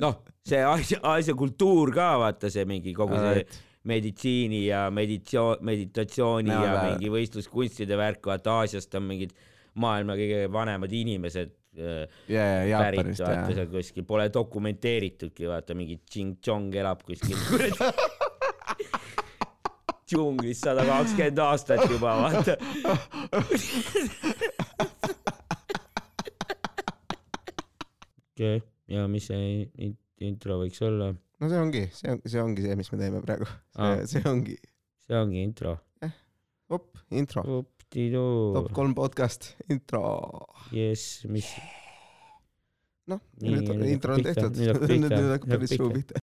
noh, see asja, asja kultuur ka vaata see mingi kogu see meditsiini ja meditsioon, meditatsiooni No, ja aga- mingi võistluskunstide värk, vaata Aasiast on mingid maailma kõige vanemad inimesed äh, ja, ja pärit, vaata seal kuskil, pole dokumenteeritudki, vaata mingi Ching Chong elab kuskil džunglis sada kakskümmend aastat juba, vaata. okei okay., ja mis see in- intro võiks olla? no see ongi, see on, see ongi see, mis me teeme praegu. Aa. see, ongi, see ongi intro. op, intro, top. kolm podcast, intro. jess, mis, noh, Nii, nüüd on intro on tehtud, nüüd hakkab päris suu pihta.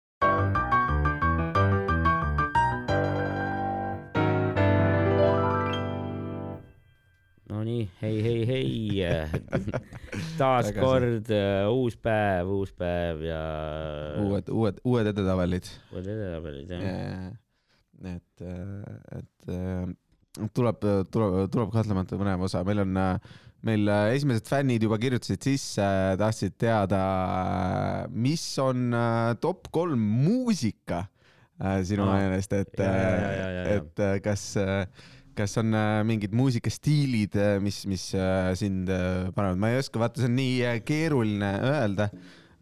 hei, hei, hei. taas kord äh, uus päev, uus päev ja uued, uued, uued edetabelid. uued edetabelid jah. et, et äh, tuleb, tuleb, tuleb kahtlemata põnev osa, meil on, meil äh, esimesed fännid juba kirjutasid sisse, tahtsid teada, mis on äh, top kolm muusika äh, sinu Aa. meelest, et Ja, ja, ja, ja,, ja. et äh, kas, kas on äh, mingid muusikastiilid, mis, mis äh, sind äh, panevad, ma ei oska, vaata, see on nii äh, keeruline öelda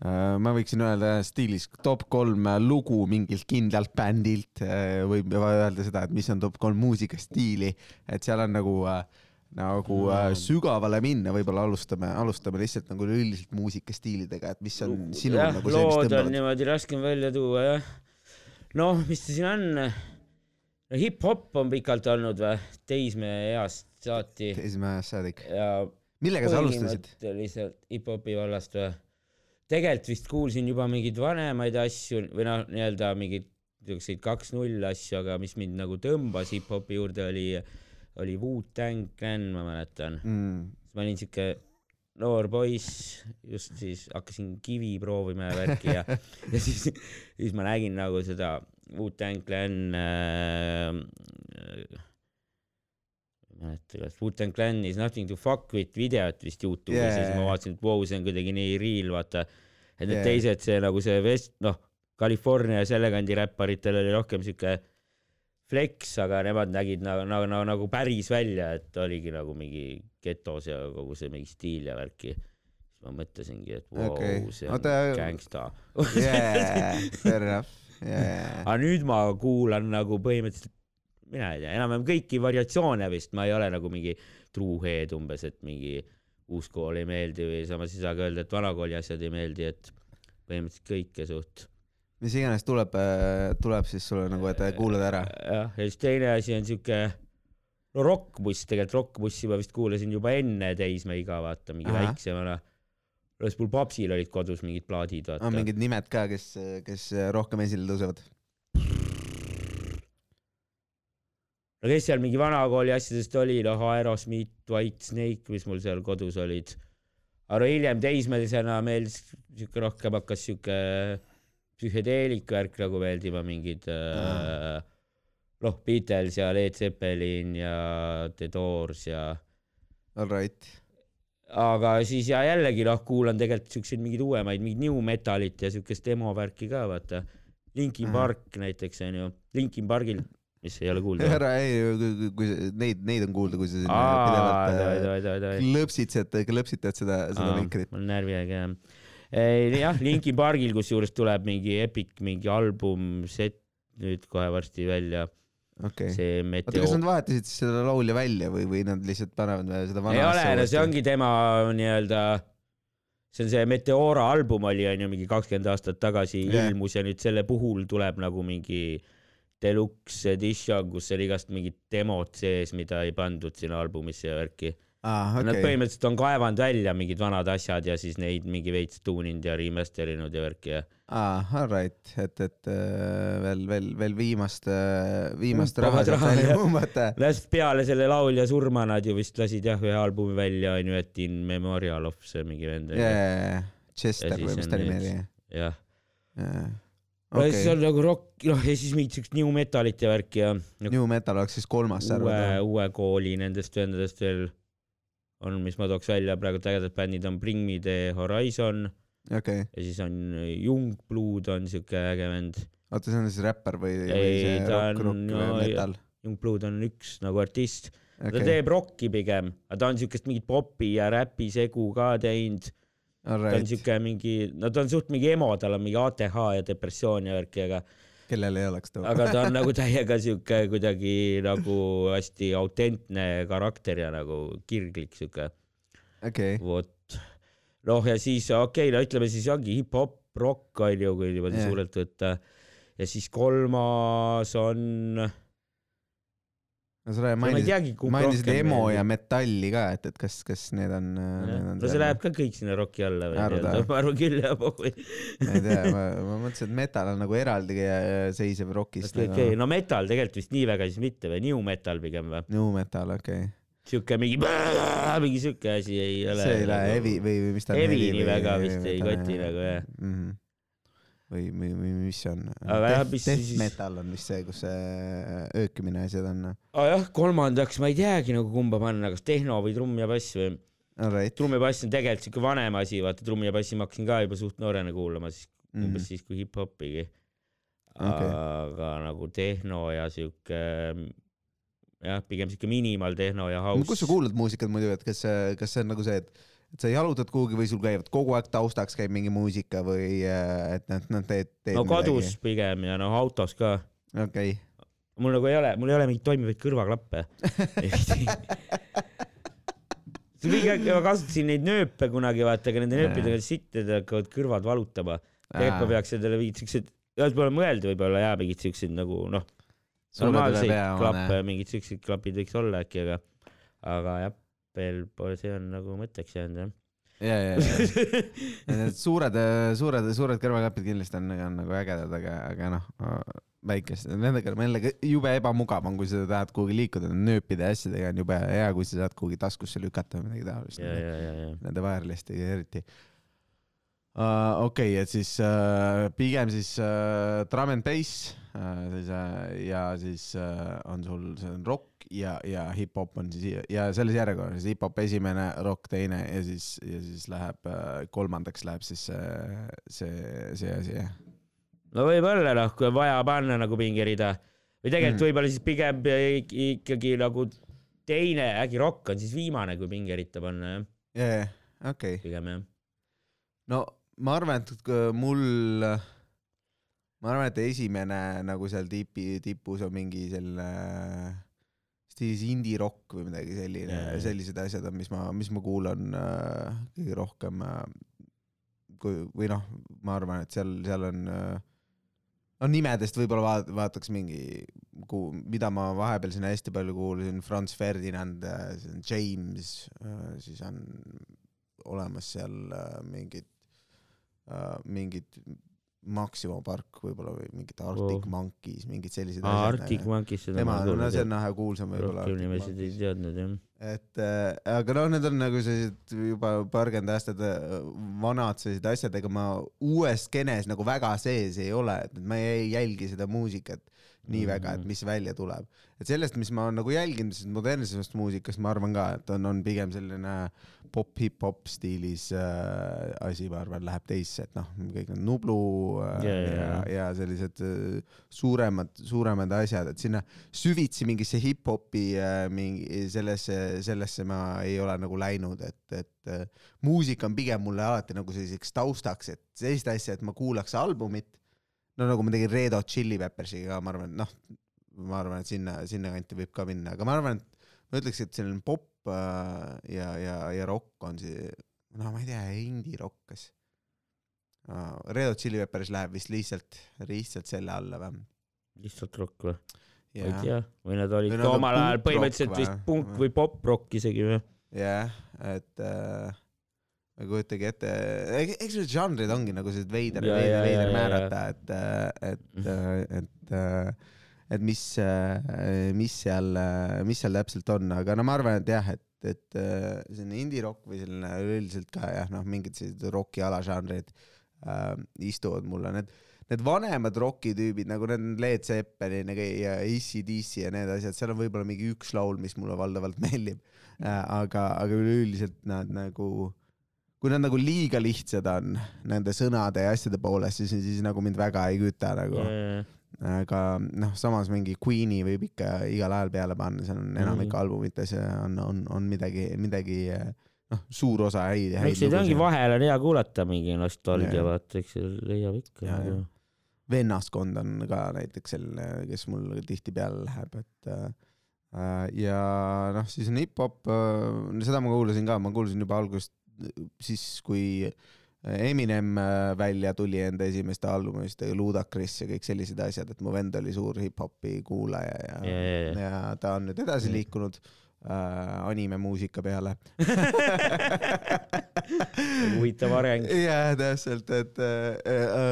Äh, ma võiksin öelda stiilis top kolm lugu mingilt kindlalt bändilt, võib öelda seda, et mis on top kolm muusikastiili, et seal on nagu, nagu Mm. sügavale minna, võib-olla alustame, alustame lihtsalt nagu üldiselt muusikastiilidega, et mis on sinul nagu see, mis lood on tõmbavad. niimoodi raskem välja tuua jah. noh, mis ta siin on? No hip-hop on pikalt olnud või, teismeeast saati ajas saadik. ja millega sa alustasid? põhimõtteliselt hip-hopi vallast või? tegelikult vist kuulsin juba mingeid vanemaid asju või noh, nii-öelda mingeid siukseid kaks-null asju, aga mis mind nagu tõmbas hip-hopi juurde oli, oli Wu-Tang Clan, ma mäletan. Mm. ma olin siuke noor poiss, just siis hakkasin kivi proovima ja värki ja, ja siis, siis ma nägin nagu seda Wu-Tang Clan äh,. ei mäleta, kas Wu-Tang Clan is nothing to fuck with videot vist Youtube'is yeah. ja siis ma vaatasin, et vau wow,, see on kuidagi nii real, vaata. et need Yeah. teised, see nagu see vest-, noh, California ja selle kandi räpparitel oli rohkem siuke flex, aga nemad nägid nagu, nagu, nagu, nagu päris välja, et oligi nagu mingi getos ja kogu see mingi stiil ja värki. siis ma mõtlesingi, et vau wow,, see on Oota, gangsta. Yeah, fair enough yeah.. aga nüüd ma kuulan nagu põhimõtteliselt, mina ei tea, enam-vähem kõiki variatsioone vist, ma ei ole nagu mingi true head umbes, et mingi uus kool ei meeldi või samas ei saa ka öelda, et vana kooli asjad ei meeldi, et põhimõtteliselt kõike suht. mis iganes tuleb, tuleb siis sulle nagu, et kuulad ära. jah, ja siis teine asi on siuke, no rokkbuss, tegelikult rokkbussi ma vist kuulasin juba enne teismeiga, vaata, mingi Ahah. väiksemana. Alles mul papsil olid kodus mingid plaadid, vaata on. mingid nimed ka, kes, kes rohkem esile tõusevad? no kes seal mingi vanakooli asjadest oli, noh, Aerosmith, White Snake, mis mul seal kodus olid. aga hiljem teismelisena meeldis siuke rohkem hakkas siuke psühhedeelik värk nagu meeldima, mingid äh, noh, Beatles ja Led Zeppelin ja The Doors ja All right. Aga siis ja jällegi noh, kuulan tegelikult siukseid mingeid uuemaid, mingit new metalit ja siukest emo värki ka vaata. Linkin. Park näiteks onju, Linkin Pargil, mis ei ole kuulda. ära ei, kui neid, neid on kuulda, kui sa sinna pidevalt davai. klõpsitsed, klõpsitad seda, seda mikrit. mul on närviaeg jah. jah, Linkin Pargil kusjuures tuleb mingi epic mingi album set nüüd kohe varsti välja. okei. see oota, Meteo kas nad vahetasid siis seda laulja välja või, või nad lihtsalt panevad seda vana ei ole, no see ongi tema nii-öelda, see on see Meteora album oli onju mingi kakskümmend aastat tagasi Jah. ilmus ja nüüd selle puhul tuleb nagu mingi deluxe edition, kus oli igast mingid demod sees, mida ei pandud sinna albumisse ja värki aa, okay.. Nad põhimõtteliselt on kaevanud välja mingid vanad asjad ja siis neid mingi veits tuuninud ja remaster inud ja värki ja. aa, all right, et, et äh, veel, veel, veel viimast, viimast raha Pumpavad sealt raha, välja pumbata. Läst peale selle laulja surma nad ju vist lasid jah ühe albumi välja onju, et in memorial of see mingi vend onju. jaa, Chester või mis ta nimi oli? jah, okei siis on nagu rock, noh ja siis mingit siukest new metalit ja värki ja no, New Metal oleks siis kolmas, uue uue kooli nendest vendadest veel on, mis ma tooks välja praegu ägedad bändid on Bring Me The Horizon, okei, ja siis on Jungblood on siuke äge vend. oota, see on siis räppar või, või Ei, see ta rock, on- rock no või metal? Jungblood on üks nagu artist, ta okei, teeb rocki pigem, aga ta on siukest mingit popi ja räpi segu ka teinud. ta on siuke mingi, no ta on suht mingi emo, tal on mingi ATH ja depressioon ja värki, aga, kellel ei oleks too. aga ta on nagu täiega siuke kuidagi nagu hästi autentne karakter ja nagu kirglik siuke, okei, vot. noh, ja siis okei okay,, no ütleme siis ongi hip-hop, rock on ju, kui niimoodi yeah. suurelt võtta. ja siis kolmas on, no sa mainisid, mainisid emo meeldib. ja metalli ka, et, et kas, kas need on, need on no see läheb ka kõik sinna rocki alla või nii-öelda, ma arvan küll jah, pohhui. ma ei tea, ma, ma mõtlesin, et metal on nagu eraldi äh, seisev rockist okei, okei, no metal tegelikult vist nii väga siis mitte või, new metal pigem või? New metal, okei okay.. siuke mingi, mingi siuke asi ei ole. see ei lähe heavy või, või mis ta on? Heavy nii väga vist ei koti nagu jah. mm. -hmm. või, või, või mis see on? Mis death siis- metal on vist see, kus see öökimine asjad on. aa Ah, jah, kolmandaks ma ei teagi nagu kumba panna, kas tehno või trumm ja bass või. Alright trumm ja bass on tegelikult siuke vanem asi, vaata trummi ja bassi ma hakkasin ka juba suht noorena kuulama, siis mm. umbes. siis kui hip-hopigi. Okei. aga nagu tehno ja siuke jah, pigem siuke minimal tehno ja house. kus sa kuulad muusikat muidu, et kas, kas see on nagu see, et, et sa jalutad kuhugi või sul käivad kogu aeg taustaks käib mingi muusika või äh, et nad, nad teed, teed no kodus pigem ja noh autos ka. okei okay., mul nagu ei ole, mul ei ole mingeid toimivaid kõrvaklappe. ma kasutasin neid nööpe kunagi vaata, aga nende nööpidega sittidega hakkavad kõrvad valutama. tegelikult ma peaks endale mingid siuksed, võib-olla mõelda võib-olla jaa, mingid siuksed nagu noh, normaalseid klappe, mingid siuksed klapid võiks olla äkki, aga, aga jah, veel pole, see on nagu mõtteks jäänud jah. ja, ja, ja. Need suured, suured, suured kõrvaklapid kindlasti on, on nagu ägedad, aga, aga noh, väikesed, nendega jällegi jube ebamugav on, kui sa tahad kuhugi liikuda, nööpide ja asjadega on jube hea, kui sa saad kuhugi taskusse lükata või midagi taolist. Nende wireless'idega eriti uh,. okei okay,, et siis uh, pigem siis uh, drum and bass uh, uh, ja siis uh, on sul see on rock ja, ja hip-hop on siis ja selles järjekorras hip-hop esimene, rock teine ja siis, ja siis läheb uh, kolmandaks läheb siis uh, see, see asi jah. no võib-olla noh, kui on vaja panna nagu pingerida või tegelikult Mm. võib-olla siis pigem ik- ikkagi nagu teine, äkki rock on siis viimane, kui pingeritta panna jah, jajah, okei okay.. pigem jah. no ma arvan, et mul, ma arvan, et esimene nagu seal tipi, tipus on mingi selline stiilis indie rock või midagi selline sellised asjad on, mis ma, mis ma kuulan äh, kõige rohkem äh,. kui, või noh, ma arvan, et seal, seal on äh, no nimedest võib-olla vaat-, vaataks mingi, mida ma vahepeal siin hästi palju kuulasin, Franz Ferdinand, on James, siis on olemas seal äh, mingid äh,, mingid Maximum Park võib-olla või mingid Arctic Oh. Monkeys, mingid sellised aa, asjad. Arctic Monkeys, seda tema ma, olen no see on kuulnud. vähe kuulsam võib-olla. rohkem nimesid ei teadnud jah. et äh, aga noh, need on nagu sellised juba paarkümmend aastat äh, vanad sellised asjad, ega ma uues skeenes nagu väga sees ei ole, et ma ei jälgi seda muusikat nii väga, et Mhm. mis välja tuleb. et sellest, mis ma olen nagu jälginud, siis modernsemast muusikast ma arvan ka, et on, on pigem selline pop, hip-hop stiilis äh, asi, ma arvan, läheb teisse, et noh, kõik need Nublu äh, Ja, ja, ja, ja. ja sellised äh, suuremad, suuremad asjad, et sinna süvitsi mingisse hip-hopi äh, mingi sellesse, sellesse ma ei ole nagu läinud, et, et äh, muusika on pigem mulle alati nagu selliseks taustaks, et sellist asja, et ma kuulaks albumit. No nagu ma tegin Red Hot Chili Peppersiga ka, ma arvan, et noh, ma arvan, et sinna, sinnakanti võib ka minna, aga ma arvan, et ma ütleks, et selline pop äh, ja, ja, ja rock on see, no ma ei tea, indie rock, kas uh,. Red Hot Chili Peppers läheb vist lihtsalt, lihtsalt selle alla või? lihtsalt rock või? ma ei tea, või nad olid Või ka omal ajal põhimõtteliselt vist punk või pop-rock isegi või? jah, et äh, ma ei kujutagi ette, eks need žanrid ongi nagu sellised veider, veider, veider määrata, et, et, et, et, et mis, mis seal, mis seal täpselt on, aga no ma arvan, et jah, et, et äh, selline indie rock või selline üleüldiselt ka jah, noh, mingid sellised roki alažanrid äh, istuvad mulle, need need vanemad rokitüübid nagu need Led Zeppelin ja, AC/DC ja need asjad, seal on võib-olla mingi üks laul, mis mulle valdavalt meeldib äh,. aga, aga üleüldiselt nad nagu, kui nad nagu liiga lihtsad on nende sõnade ja asjade poolest, siis, siis nagu mind väga ei küta nagu. aga noh, samas mingi Queen'i võib ikka igal ajal peale panna, seal on enamik Mhm. albumites on, on, on midagi, midagi noh, suur osa häid, eks neid ongi vahel on hea kuulata mingi nostalgia Jaa. vaata, eks leiab ikka nagu jaa. vennaskond on ka näiteks selline, kes mul tihtipeale läheb, et äh, ja noh, siis on hip-hop, seda ma kuulasin ka, ma kuulasin juba algusest siis, kui Eminem äh, välja tuli enda esimeste albumist, Ludacris ja kõik sellised asjad, et mu vend oli suur hip-hopi kuulaja ja, ja, ja, ja. ja ta on nüüd edasi Mm. liikunud äh, animemuusika peale huvitav areng. jah, täpselt, et äh,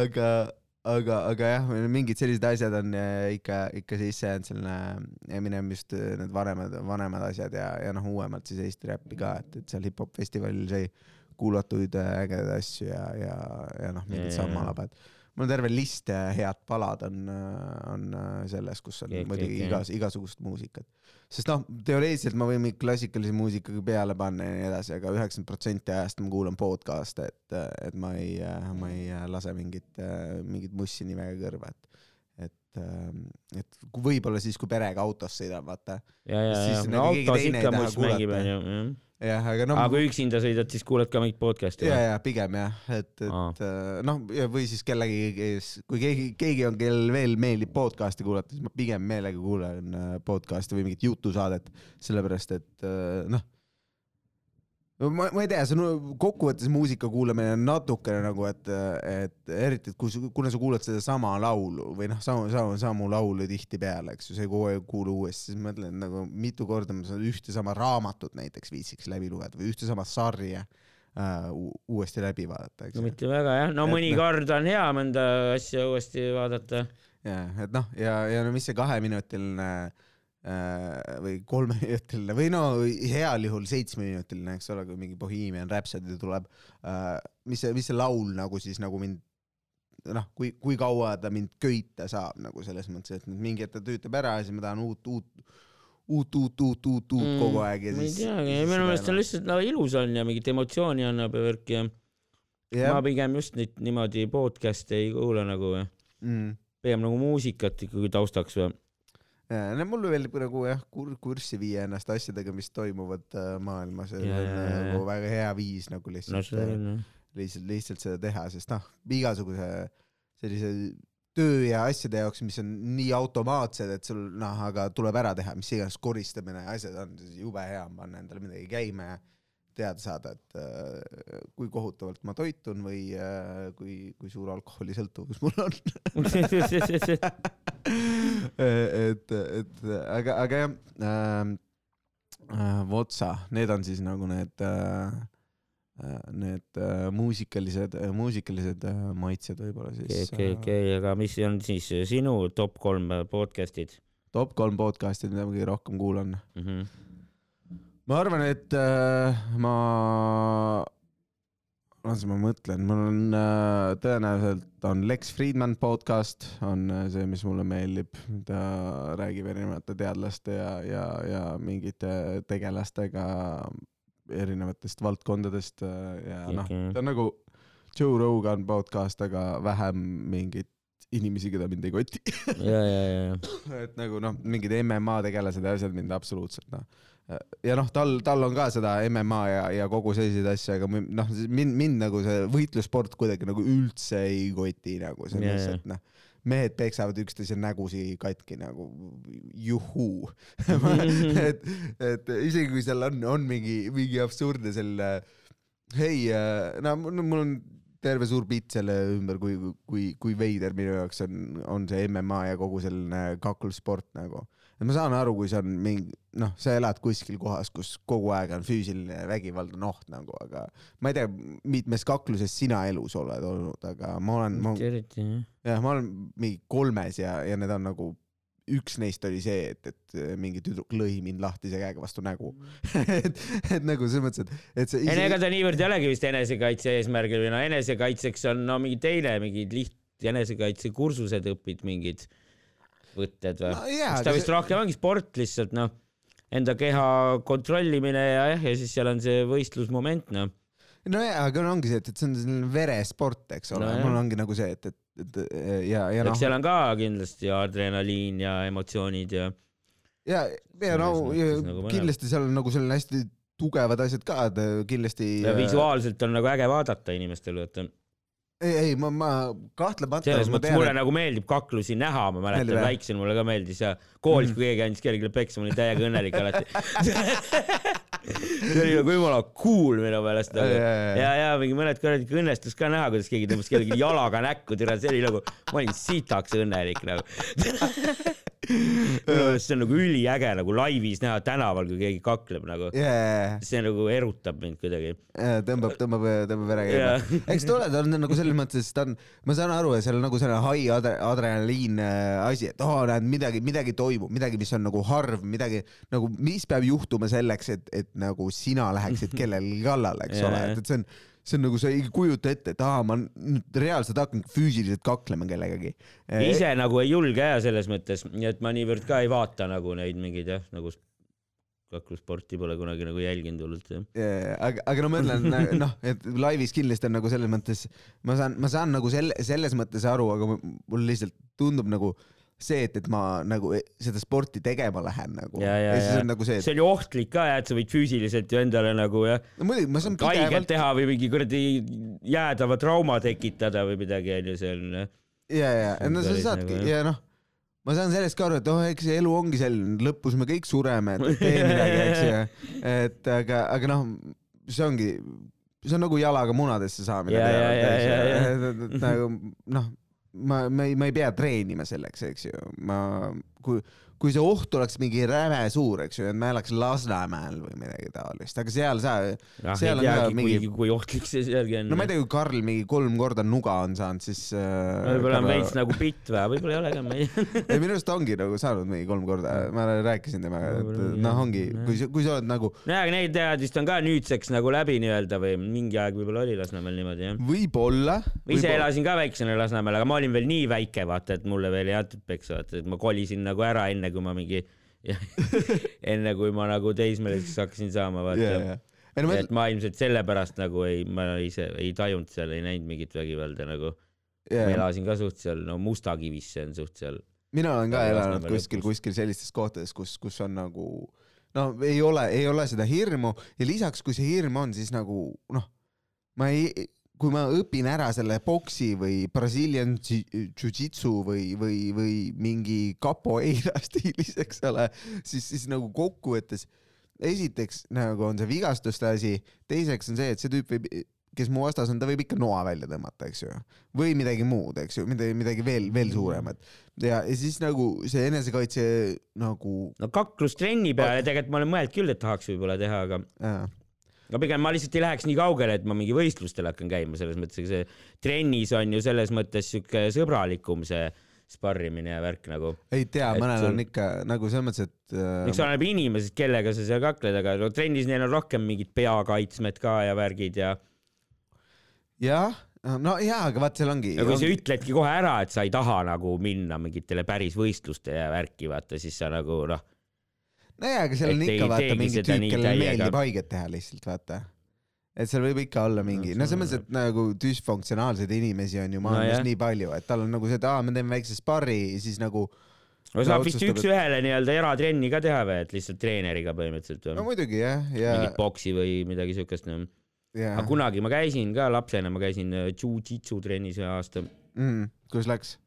aga, aga, aga jah, mingid sellised asjad on äh, ikka, ikka sisse jäänud, selline Eminem just äh, need vanemad, vanemad asjad ja, ja noh, uuemalt siis Eesti räppi ka, et, et seal hip-hop festivalil sai kuulatuid äh, ägedaid asju ja, ja, ja noh, mingid sammalabad. mul on terve list head palad on, on selles, kus on okei, muidugi igas, igasugust muusikat. Sest noh, teoreetiliselt ma võin mingi klassikalise muusikaga peale panna ja nii edasi, aga üheksakümmend protsenti ajast ma kuulan podcast'e, et, et ma ei, ma ei lase mingit, mingit mussi nii väga kõrva, et, et, et võib-olla siis, kui perega autos sõidan, vaata. ja, ja, ja no nagu keegi autos ikka muss mängib, onju. jah, aga noh. aga kui üksinda sõidad, siis kuulad ka mingit podcast'i ja, ja pigem jah, et, et äh, noh, või siis kellegi, kes, kui keegi, keegi on, kellel veel meeldib podcast'i kuulata, siis ma pigem meelega kuulan äh, podcast'i või mingit jutusaadet, sellepärast et äh, noh, ma, ma ei tea, see on kokkuvõttes muusika kuulamine on natukene nagu, et, et eriti, et kui, kuna sa kuulad sedasama laulu või noh, samu, samu, samu laulu tihtipeale, eks ju, sa ei kogu aeg kuula uuesti, siis mõtlen nagu mitu korda ma seda ühte sama raamatut näiteks viitsiks läbi lugeda või ühte sama sarja äh, uuesti läbi vaadata, eks no mitte väga jah, no mõnikord on hea mõnda asja uuesti vaadata. ja, et noh, ja, ja no mis see kaheminutiline äh, või kolmeminutiline või no heal juhul seitsmeminutiline, eks ole, kui mingi Bohemian Rhapsody tuleb. Äh,, mis see, mis see laul nagu siis nagu mind noh, kui, kui kaua ta mind köita saab nagu selles mõttes, et mingi hetk ta töötab ära ja siis ma tahan uut, uut, uut, uut, uut, uut, uut kogu aeg ja Mm, ma ei siis. teagi, minu meelest on lihtsalt no ilus on ja mingit emotsiooni annab ja värki ja jah. ma, pigem just neid niimoodi podcast'e ei kuula nagu, mm, pigem nagu muusikat ikkagi taustaks või. Ja, no mulle meeldib nagu jah kur,, kurssi viia ennast asjadega, mis toimuvad äh, maailmas ja see on ja, nagu väga hea viis nagu no lihtsalt see on jah. lihtsalt, lihtsalt seda teha, sest noh, igasuguse sellise töö ja asjade jaoks, mis on nii automaatsed, et sul noh, aga tuleb ära teha, mis iganes koristamine ja asjad on, jube hea on panna endale midagi käima ja teada saada, et äh, kui kohutavalt ma toitun või äh, kui, kui suur alkoholisõltuvus mul on. et, et aga, aga jah ähm,, äh, Votsa, need on siis nagu need äh,, need äh, muusikalised, muusikalised äh, maitsed võib-olla siis okei, okei, aga mis on siis sinu top kolm podcast'id top kolm podcast'id, mida ma kõige rohkem kuulan. mm? -hmm. Ma arvan, et äh, ma, las ma mõtlen, mul on äh, tõenäoliselt on Lex Friedman podcast on äh, see, mis mulle meeldib, ta räägib erinevate teadlaste ja, ja, ja mingite tegelastega erinevatest valdkondadest äh, ja noh, ta on nagu Joe Rogan podcast, aga vähem mingeid inimesi, keda mind ei koti. ja, ja, ja, et nagu noh, mingid MMA tegelased ja asjad mind absoluutselt noh. Ja noh, tal, tal on ka seda MMA ja, ja kogu selliseid asju, aga noh, mind, mind nagu see võitlussport kuidagi nagu üldse ei koti nagu selles jaa. yeah., et noh, mehed peksavad üksteise nägusi katki nagu juhuu. et, et isegi kui seal on, on mingi, mingi absurdne selline, hei, no mul mul on terve suur bitt selle ümber, kui, kui, kui veider minu jaoks on, on see MMA ja kogu selline kaklussport nagu. et ma saan aru, kui see on mingi, noh, sa elad kuskil kohas, kus kogu aeg on füüsiline vägivald on oht nagu, aga ma ei tea, mitmes kakluses sina elus oled olnud, aga ma olen, mitte eriti jah. jah, ma olen mingi kolmes ja, ja need on nagu, üks neist oli see, et, et mingi tüdruk lõi mind lahtise käega vastu nägu. Et, et nagu selles mõttes, et, et see no ega ta niivõrd ei olegi vist enesekaitse eesmärgil või no enesekaitseks on no mingi teine, mingid liht- enesekaitsekursused õpid mingid võtted või? No eks ta vist see- rohkem ongi sport lihtsalt noh, enda keha kontrollimine ja jah, ja siis seal on see võistlusmoment noh. nojah, aga no ongi see, et, et see on selline veresport, eks ole no,, mul ongi nagu see, et, et, et ja, ja noh seal on ka kindlasti adrenaliin ja emotsioonid ja ja, ja no ja nagu kindlasti seal on nagu selline hästi tugevad asjad ka, et äh, kindlasti. ja visuaalselt on nagu äge vaadata inimestel, vaata. ei, ei ma, ma kahtlemata. selles mõttes mulle nagu meeldib kaklusi näha, ma mäletan väiksena mulle ka meeldis ja koolis, kui keegi andis kellelegi peksa, ma olin täiega õnnelik alati. see oli nagu jumala cool minu meelest nagu.. Ja, ja, mingi mõned kuradi õnnestus ka näha, kuidas keegi tõmbas kellelegi jalaga näkku, türa, see oli nagu, ma olin sitaks õnnelik nagu. minu meelest see on nagu üliäge nagu laivis näha tänaval, kui keegi kakleb nagu. jaa, see nagu erutab mind kuidagi. tõmbab, tõmbab, tõmbab vere käima Jaa.. eks ta ole, ta on nagu selles mõttes, ta on, ma saan aru, et seal on nagu selline high adre- adrenaliin äh, asi, et oo, näed midagi, midagi toimub, midagi, mis on nagu harv, midagi nagu, mis peab juhtuma selleks, et, et nagu sina läheksid kellelegi kallale, eks Jaa, ole, et, et see on see on nagu sa ei kujuta ette, et aa, ma nüüd reaalselt hakkan füüsiliselt kaklema kellegagi. ise nagu ei julge ja selles mõttes, nii et ma niivõrd ka ei vaata nagu neid mingeid jah, nagu kaklusporti pole kunagi nagu jälginud hullult jah. Jaa, aga, aga no ma ütlen noh, et laivis kindlasti on nagu selles mõttes, ma saan, ma saan nagu selle, selles mõttes aru, aga mu- mulle lihtsalt tundub nagu see, et, et ma nagu e- seda sporti tegema lähen nagu. ja, ja, siis ja on nagu see, see oli ohtlik ka jah, et sa võid füüsiliselt ju endale nagu jah, et no muidugi ma saan haiget pidevalt, teha või mingi kuradi jäädava trauma tekitada või midagi onju, see on ja, ja, no sa saadki nagu, ja noh, ma saan sellest ka aru, et oh, eks see elu ongi selline, lõpus me kõik sureme, et tee midagi, eks ju. et aga, aga noh, see ongi, see on nagu jalaga munadesse saamine. Nagu noh, ma, ma ei, ma ei pea treenima selleks, eks ju, ma, kui, kui see oht oleks mingi räme suur, eks ju, et ma elaks Lasnamäel või midagi taolist, aga seal sa, Seal on ka mingi- kui, ohtlik see sealgi on. no ma ei tea, kui Karl mingi kolm korda nuga on saanud, siis äh, võib-olla on Karl- veits nagu bitt või, võib-olla ei ole ka, ma ei tea. ei minu arust ongi nagu saanud mingi kolm korda, ma rääkisin temaga, et noh, ongi, kui sa, kui sa oled nagu nojah, aga neid teadmist on ka nüüdseks nagu läbi nii-öelda või mingi aeg võib-olla oli Lasnamäel niimoodi jah. võib-olla. ma ise elasin ka väiksena Lasnamäel, aga ma olin veel nii väike, vaata, et mulle veel ei antud peksa, vaata, et ma kolisin nagu ära enne, kui ma mingi, enne kui ma nagu teismeliseks hakkasin saama, vaata ja. ei no ma et ma ilmselt sellepärast nagu ei, ma ise ei tajunud seal, ei näinud mingit vägivalda nagu. ma ja, elasin ka suht seal, no Mustakivisse on suht seal. mina olen ka elanud kuskil, kuskil sellistes kohtades, kus, kus on nagu no ei ole, ei ole seda hirmu ja lisaks, kui see hirm on, siis nagu noh, ma ei, kui ma õpin ära selle boksi või Brazilian ji- jiu-jitsu või, või, või mingi capoeira stiilis, eks ole, siis, siis nagu kokkuvõttes esiteks nagu on see vigastuste asi, teiseks on see, et see tüüp võib, kes mu vastas on, ta võib ikka noa välja tõmmata, eks ju, või midagi muud, eks ju, midagi, midagi veel, veel suuremat. Ja, ja siis nagu see enesekaitse nagu no kaklustrenni peale tegelikult ma olen mõelnud küll, et tahaks võib-olla teha, aga äh, no pigem ma lihtsalt ei läheks nii kaugele, et ma mingi võistlustel hakkan käima, selles mõttes, see trennis on ju selles mõttes sihuke sõbralikum see sparrimine ja värk nagu. ei tea, mõnel on ikka nagu selles mõttes, et äh, eks oleneb inimesest, kellega sa seal kakled, aga no trennis neil on rohkem mingid peakaitsmed ka ja värgid ja, jah, no jaa, aga vaat seal ongi ja kui sa ongi- ütledki kohe ära, et sa ei taha nagu minna mingitele päris võistlustele ja värki, vaata siis sa nagu noh, nojaa, aga seal on et ei ikka vaata mingi tüüp, kellele meeldib haiget teha lihtsalt vaata. et seal võib ikka olla mingi, no selles mõttes, et nagu düsfunktsionaalseid inimesi on ju maailmas jah. nii palju, et tal on nagu see, et aa, me teeme väikse sparri, siis nagu no saab vist üks-ühele nii-öelda eratrenni ka teha või, et lihtsalt treeneriga põhimõtteliselt no või muidugi jah, ja, mingit boksi või midagi siukest no.. aga kunagi ma käisin ka lapsena, ma käisin äh, jiu-jitsu trennis ühe aasta. mm,, kus läks?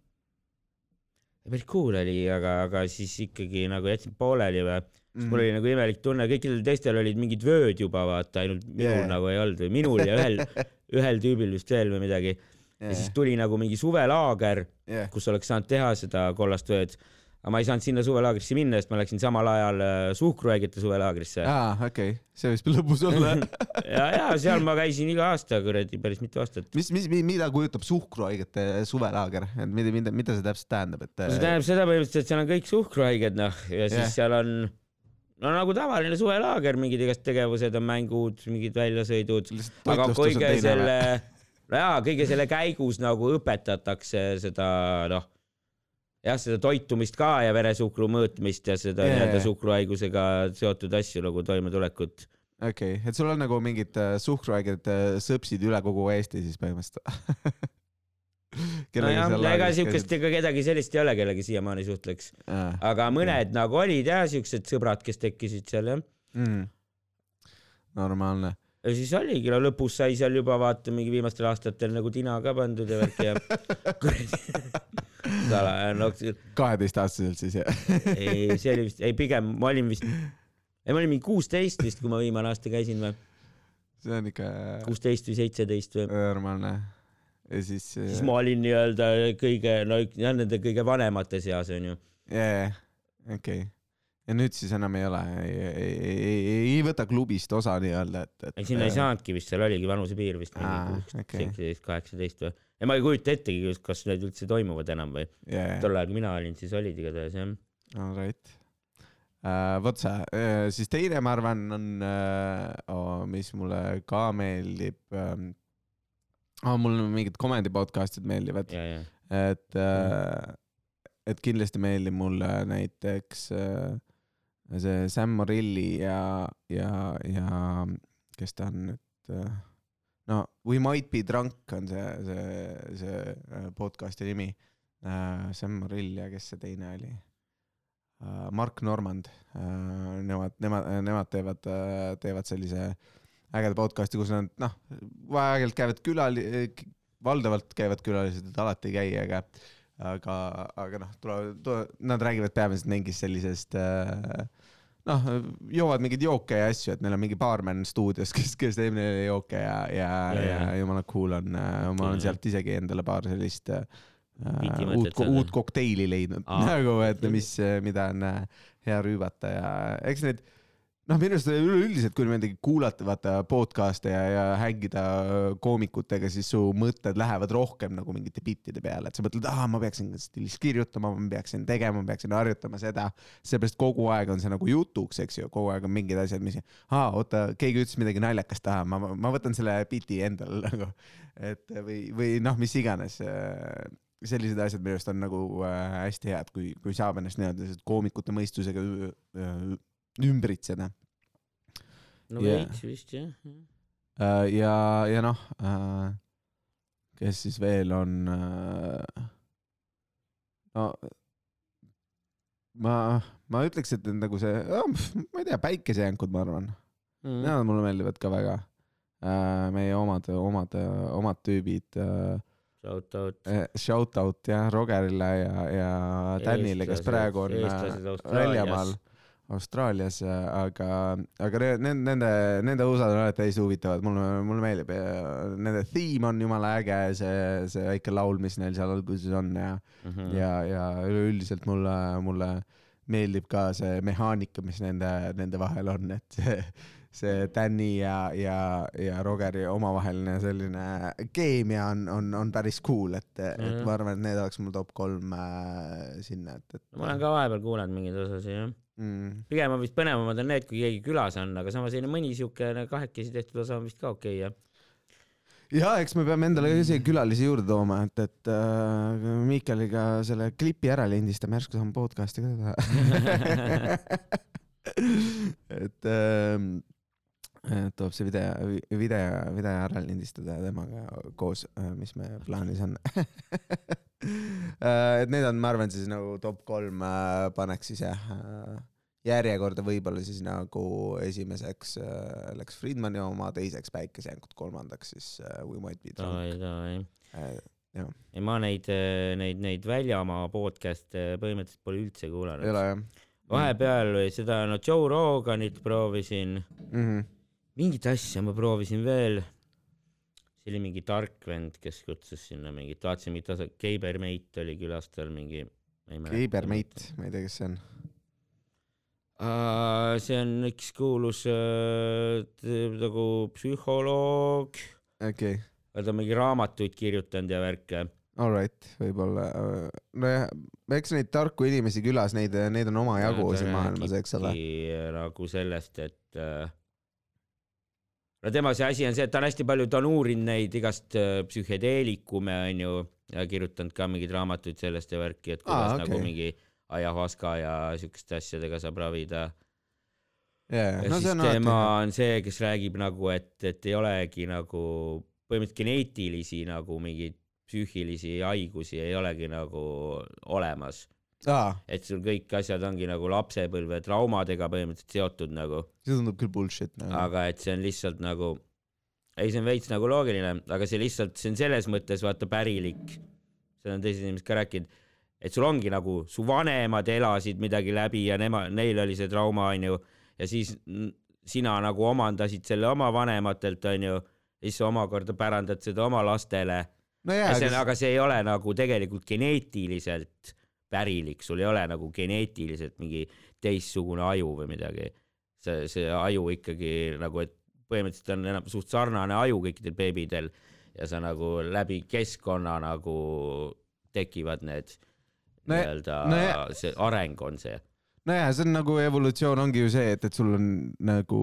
päris cool oli, aga, aga siis ikkagi nagu jätsin pooleli või Mm. mul oli nagu imelik tunne, kõikidel teistel olid mingid vööd juba vaata, ainult minul yeah. nagu ei olnud või minul ja ühel, ühel tüübil vist veel või midagi. ja siis tuli nagu mingi suvelaager, jah, kus oleks saanud teha seda kollast vööd. aga ma ei saanud sinna suvelaagrisse minna, sest ma läksin samal ajal äh, suhkruhaigete suvelaagrisse. aa, okei, see võis lõbus olla. ja, ja seal ma käisin iga aasta kuradi päris mitu aastat. mis, mis, mida kujutab suhkruhaigete suvelaager, et mida, mida, mida see täpselt tähendab, et see tähendab seda põhimõtteliselt, et seal on kõik suhkruhaiged noh ja siis Jah. seal on no nagu tavaline suvelaager, mingid igast tegevused on mängud, mingid väljasõidud, aga kõige selle, jaa, kõige selle käigus nagu õpetatakse seda noh, jah, seda toitumist ka ja veresuhkru mõõtmist ja seda nii-öelda suhkruhaigusega seotud asju nagu toimetulekut. okei okay., et sul on nagu mingid äh, suhkruhaiged äh, sõpsid üle kogu Eesti siis põhimõtteliselt nojah, ega siukest, ega kedagi sellist ei ole, kellega siiamaani suhtleks, aga mõned nagu olid jah, siuksed sõbrad, kes tekkisid seal jah. mm.. normaalne. ja siis oligi, no lõpus sai seal juba vaata mingi viimastel aastatel nagu tina ka pandud ja värki ja salaja, no kaheteistaastaselt siis jah? ei, see oli vist, ei pigem ma olin vist, ei ma olin mingi kuusteist vist, kui ma viimane aasta käisin või, see on ikka kuusteist või seitseteist või, normaalne. Ja siis. siis ma olin nii-öelda kõige, no jah, nende kõige vanemate seas onju. jaa, okei. ja nüüd siis enam ei ole, ei, ei, ei, ei, ei võta klubist osa nii-öelda, et, et. ei, sinna ei saanudki vist, seal oligi vanusepiir vist mingi kuus- okei. seitseteist, kaheksateist või, ja ma ei kujuta ettegi, kas need üldse toimuvad enam või, jaa, tol ajal, kui mina olin, siis olid igatahes jah. all right uh,. vot see uh,, siis teine, ma arvan, on uh,, oh, mis mulle ka meeldib um,. Oh, mul mingid comedy podcast'id meeldivad, ja, ja, et uh,, et kindlasti meeldib mulle näiteks uh, see Sam Morilli ja, ja, ja kes ta on nüüd uh, no We Might Be Drunk on see, see, see äh, podcast'i nimi uh,. Sam Morill ja kes see teine oli uh,? Mark Normand uh,, nemad, nemad, nemad teevad teevad sellise ägeda podcast'i, kus nad noh, aeg-ajalt käivad külali-, valdavalt käivad külalised, et alati ei käi, aga aga, aga noh, tulevad, nad räägivad peamiselt mingist sellisest äh, noh, joovad mingeid jooke ja asju, et neil on mingi baarmen stuudios, kes, kes teeb neile jooke ja, ja, Ja, ja, ja. jumala cool on, ma olen sealt isegi endale paar sellist äh, Piti uut uut kokteili leidnud nagu, et mis, mida on äh, hea rüübata ja eks need noh, minu arust üleüldiselt, kui niimoodi kuulata vaata podcast'e ja, ja hängida koomikutega, siis su mõtted lähevad rohkem nagu mingite bittide peale, et sa mõtled, aa, ma peaksin stiilis kirjutama, ma peaksin tegema, ma peaksin harjutama seda. seepärast kogu aeg on see nagu jutuks, eks ju, kogu aeg on mingid asjad, mis, aa, oota, keegi ütles midagi naljakast, aa, ma, ma võtan selle biti endale nagu, et või, või noh, mis iganes sellised asjad minu arust on nagu äh, hästi head, kui, kui saab ennast nii-öelda koomikute mõistusega ümbritseda. no Jaa. veits vist jah. Äh, ja, ja noh, kes siis veel on? no ma, ma ütleks, et nagu see, ma ei tea, päikesejänkud, ma arvan, Mm. nemad mulle meeldivad ka väga. meie omad, omad, omad tüübid. Shout out. Shout out jah, Rogerile ja, ja Danile, kes praegu on äh, väljamaal. Austraalias, aga, aga ne- ne- nende, nende osad on alati täiesti huvitavad, mulle, mulle meeldib ja nende theme on jumala äge, see, see väike laul, mis neil seal alguses on ja, Mhm. ja, ja üleüldiselt mulle, mulle meeldib ka see mehaanika, mis nende, nende vahel on, et see, see Danny ja, ja, ja Rogeri omavaheline selline keemia on, on, on päris cool, et, et Mhm. ma arvan, et need oleks mul top kolm äh, sinna, et, et. ma olen ka vahepeal kuulanud mingeid osasid jah. mm,. pigem on vist põnevamad on need, kui keegi külas on, aga samas selline mõni siukene kahekesi tehtud osa on vist ka okei jah. ja eks me peame endale ka isegi külalisi juurde tooma, et, et äh, Miikaliga selle klipi ära lindistame, järsku saame podcast'i ka teha. et et tuleb see video, video, video ära lindistada temaga koos, mis meie plaanis on. et need on, ma arvan, siis nagu top kolm äh, paneks siis jah äh, järjekorda võib-olla siis nagu esimeseks äh, läks Friedmani oma, teiseks Päikesejänkud, kolmandaks siis äh, We Might Be Drunk davai, davai. äh,. ei ma neid, neid, neid väljamaa podcast'e põhimõtteliselt pole üldse ei kuulanud. ole jah vahepeal seda, no Joe Roganit proovisin, mm? -hmm. Mingit asja ma proovisin veel. see oli mingi tark vend, kes kutsus sinna mingit, vaatasin mingit osa, Keiber Meit oli külas tal mingi. Keiber Meit, ma ei tea, kes see on. see on üks kuulus äh, t- nagu psühholoog, okei okay., ta on mingi raamatuid kirjutanud ja värke. alright, võib-olla. nojah, eks neid tarku inimesi külas, neid, neid on omajagu siin maailmas, eks ole. nagu sellest, et äh, no tema see asi on see, et ta on hästi palju, ta on uurinud neid igast äh, psühhedeelikume onju ja kirjutanud ka mingeid raamatuid sellest ja värki, et kuidas Aa, okay. nagu mingi ajahuaska ja siukeste asjadega saab ravida. yeah. ja no siis on tema alati on see, kes räägib nagu, et, et ei olegi nagu põhimõtteliselt geneetilisi nagu mingeid psüühilisi haigusi ei olegi nagu olemas, et sul kõik asjad ongi nagu lapsepõlve traumadega põhimõtteliselt seotud nagu, see tundub küll bullshit nagu.. aga et see on lihtsalt nagu, ei, see on veits nagu loogiline, aga see lihtsalt, see on selles mõttes vaata pärilik, seda on teised inimesed ka rääkinud, et sul ongi nagu su vanemad elasid midagi läbi ja nema, neil oli see trauma onju ja siis sina nagu omandasid selle oma vanematelt onju ja siis sa omakorda pärandad seda oma lastele. No aga aga see ei ole nagu tegelikult geneetiliselt pärilik, sul ei ole nagu geneetiliselt mingi teistsugune aju või midagi. see, see aju ikkagi nagu, et põhimõtteliselt on enam suht sarnane aju kõikidel beebidel ja sa nagu läbi keskkonna nagu tekivad need No nii-öelda no see areng on see. nojah, see on nagu evolutsioon ongi ju see, et, et sul on nagu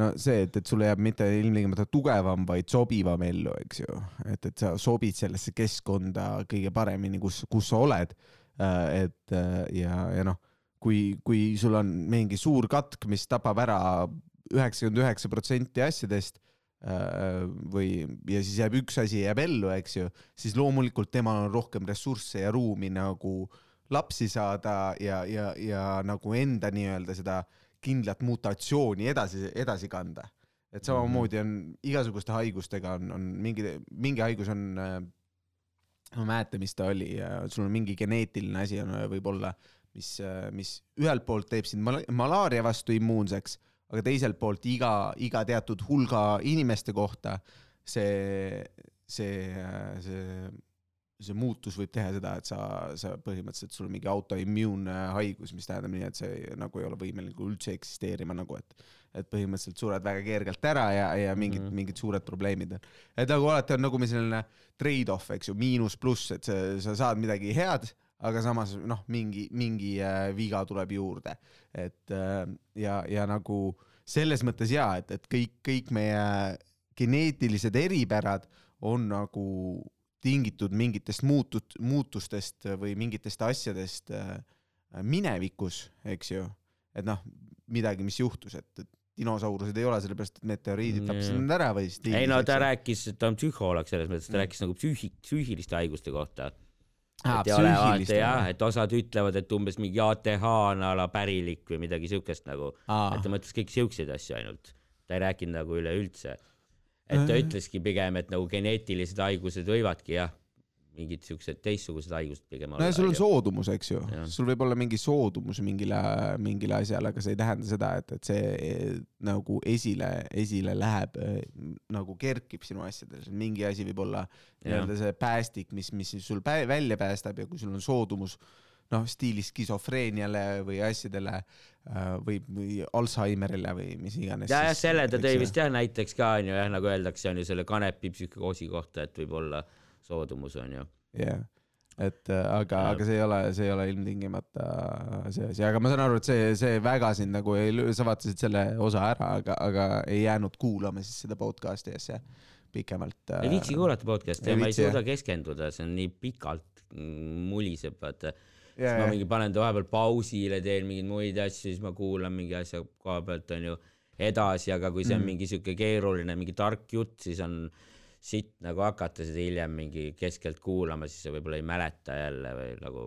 no see, et, et sulle jääb mitte ilmtingimata tugevam, vaid sobivam ellu, eks ju, et, et sa sobid sellesse keskkonda kõige paremini, kus, kus sa oled. Et äh, ja, ja noh, kui, kui sul on mingi suur katk, mis tapab ära üheksakümmend üheksa protsenti asjadest äh, või, ja siis jääb üks asi jääb ellu, eks ju, siis loomulikult temal on rohkem ressursse ja ruumi nagu lapsi saada ja, ja, ja nagu enda nii-öelda seda kindlat mutatsiooni edasi, edasi kanda. et samamoodi on igasuguste haigustega on, on mingi, mingi haigus on äh, ma ei mäleta, mis ta oli, sul on mingi geneetiline asi on võib-olla, mis, mis ühelt poolt teeb sind mal malaaria vastu immuunseks, aga teiselt poolt iga, iga teatud hulga inimeste kohta see, see, see, see muutus võib teha seda, et sa, sa põhimõtteliselt sul on mingi autoimmuunne haigus, mis tähendab nii, et see nagu ei ole võimeline üldse eksisteerima nagu, et et põhimõtteliselt sured väga kergelt ära ja, ja mingid mm. -hmm. mingid suured probleemid on. et nagu alati on nagu selline trade-off, eks ju, miinus-pluss, et sa, sa saad midagi head, aga samas noh, mingi, mingi äh, viga tuleb juurde, et äh, ja, ja nagu selles mõttes jaa, et, et kõik, kõik meie geneetilised eripärad on nagu tingitud mingitest muutut-, muutustest või mingitest asjadest äh, minevikus, eks ju, et noh, midagi, mis juhtus, et, et dinosaurused ei ole sellepärast, et meteoriidid tapsid nad ära või siis ei no ta rääkis, et ta on psühholoog selles mõttes, ta Mm. rääkis nagu psüühi-, psüühiliste haiguste kohta. Et ei ole vaata jah, et osad ütlevad, et umbes mingi ATH on a la pärilik või midagi siukest nagu, et ta mõtles kõik siukseid asju ainult, ta ei rääkinud nagu üleüldse. et ta Äh. ütleski pigem, et nagu geneetilised haigused võivadki jah, mingid siuksed teistsugused haigused pigem no ja sul on soodumus, eks ju. Sul võib olla mingi soodumus mingile, mingile asjale, aga see ei tähenda seda, et, et see eh, nagu esile, esile läheb, nagu kerkib sinu asjades, mingi asi võib olla nii-öelda see päästik, mis, mis sul pä välja päästab ja kui sul on soodumus noh, stiilis skisofreeniale või asjadele äh, või, või Alžeimerile või mis iganes. ja, jah, selle ta tõi vist jah näiteks ka onju jah, nagu öeldakse onju selle kanepi psüühikoosi kohta, et võib soodumus onju. jah, et äh, aga aga see ei ole, see ei ole ilmtingimata see asi, aga ma saan aru, et see, see väga sind nagu ei sa vaatasid selle osa ära, aga, aga ei jäänud kuulama siis seda podcast'i asja pikemalt. äh, ei viitsi kuulata podcast'i ja ma ei suuda keskenduda, see on nii pikalt muliseb, vaata. siis ma mingi panen ta vahepeal pausile, teen mingeid muid asju, siis ma kuulan mingi asja koha pealt onju edasi, aga kui see on Mm. mingi siuke keeruline, mingi tark jutt, siis on sitt nagu hakata seda hiljem mingi keskelt kuulama, siis sa võib-olla ei mäleta jälle või nagu.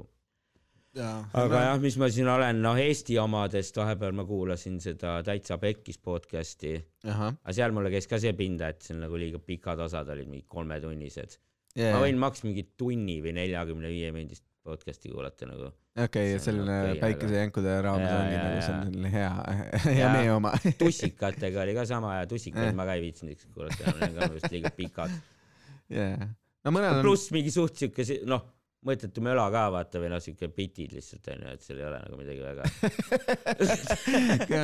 aga jah, mis ma siin olen, noh Eesti omadest vahepeal ma kuulasin seda Täitsa Pekkis podcast'i, aga seal mulle käis ka see pinda, et seal nagu liiga pikad osad olid, mingi kolmetunnised. jaa ma, võin maks mingi tunni või neljakümne viie minutist podcast'i kuulata nagu. okei, on selline aga- päikesejänkude raames Jaa, ongi nagu selline hea, hea meie oma. tussikatega oli ka sama ja tussikaid ma ka ei viitsinud ükskord kuulata, need on ka vist liiga pikad. jaa, no mõnel on, pluss mingi suht siuke, noh, mõttetu möla ka vaata või noh, siuke bitid lihtsalt onju, et seal ei ole nagu midagi väga.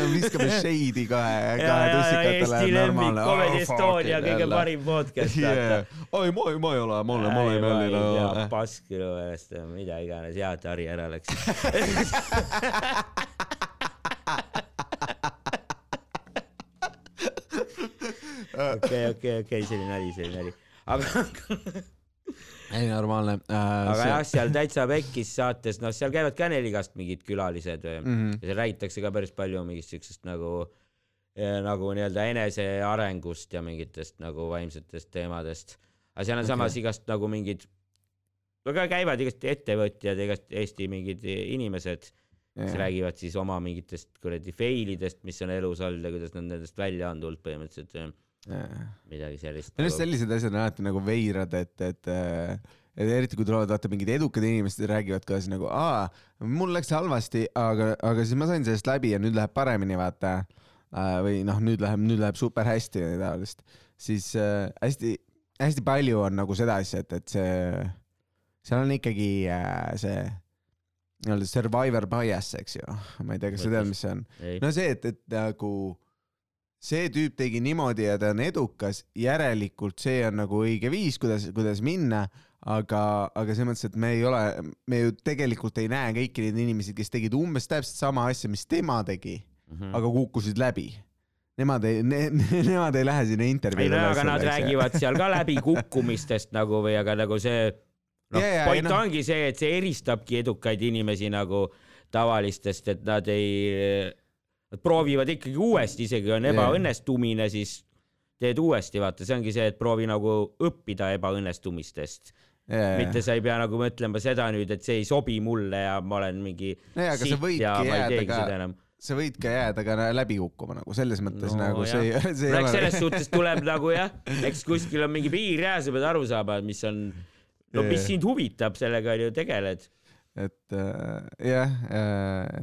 viskame shade'i ja, kahe ja, ja tussikatele Eesti lemmik, normaalne. Comedy Estonia kõige parim podcast, vaata. oi, ma ei, ma ei ole, ma olen, ma olen ja selline. pask minu meelest, mida iganes, hea, et Harri ära läks. okei, okei, okei, see oli nali, see oli nali, aga ei normaalne uh,. aga see... jah, seal täitsa pekkis saates, noh, seal käivad ka nelikast mingid külalised mm Mhm. ja seal räägitakse ka päris palju mingist siuksest nagu nagu nii-öelda enesearengust ja mingitest nagu vaimsetest teemadest. aga seal on Okei. samas igast nagu mingid, no ka käivad igast ettevõtjad, igast Eesti mingid inimesed, kes räägivad siis oma mingitest kuradi fail idest, mis on elus olnud ja kuidas nad nendest välja on tulnud põhimõtteliselt midagi sellist. minu arust sellised asjad on alati nagu veidrad, et, et äh, et eriti kui tulevad vaata mingid edukad inimesed ja räägivad ka siis nagu aa, mul läks halvasti, aga, aga siis ma sain sellest läbi ja nüüd läheb paremini, vaata. või noh, nüüd läheb, nüüd läheb super hästi ja nii taolist, siis äh, hästi, hästi palju on nagu seda asja, et, et see, seal on ikkagi äh, see nii-öelda survivor bias, eks ju, ma ei tea, kas sa tead, mis see on? ei, no see, et, et nagu see tüüp tegi niimoodi ja ta on edukas, järelikult see on nagu õige viis, kuidas, kuidas minna, aga, aga selles mõttes, et me ei ole, me ju tegelikult ei näe kõiki neid inimesi, kes tegid umbes täpselt sama asja, mis tema tegi, Mhm. aga kukkusid läbi. Nemad ei ne, ne, nemad ei lähe sinna ei intervjuule. no aga nad räägivad seal ka läbikukkumistest nagu või aga nagu see noh jaa, ei point noh. ongi see, et see eristabki edukaid inimesi nagu tavalistest, et nad ei, nad proovivad ikkagi uuesti, isegi on ebaõnnestumine, siis teed uuesti, vaata, see ongi see, et proovi nagu õppida ebaõnnestumistest, mitte sa ei pea nagu mõtlema seda nüüd, et see ei sobi mulle ja ma olen mingi sa sitt ja ma ei jääda teegi ka- seda enam. sa võid ka jääda ka läbi kukkuma nagu selles mõttes No nagu see, see no eks selles suhtes tuleb nagu jah, eks kuskil on mingi piir ja sa pead aru saama, mis on, no mis sind huvitab, sellega ju tegeled. et äh, jah,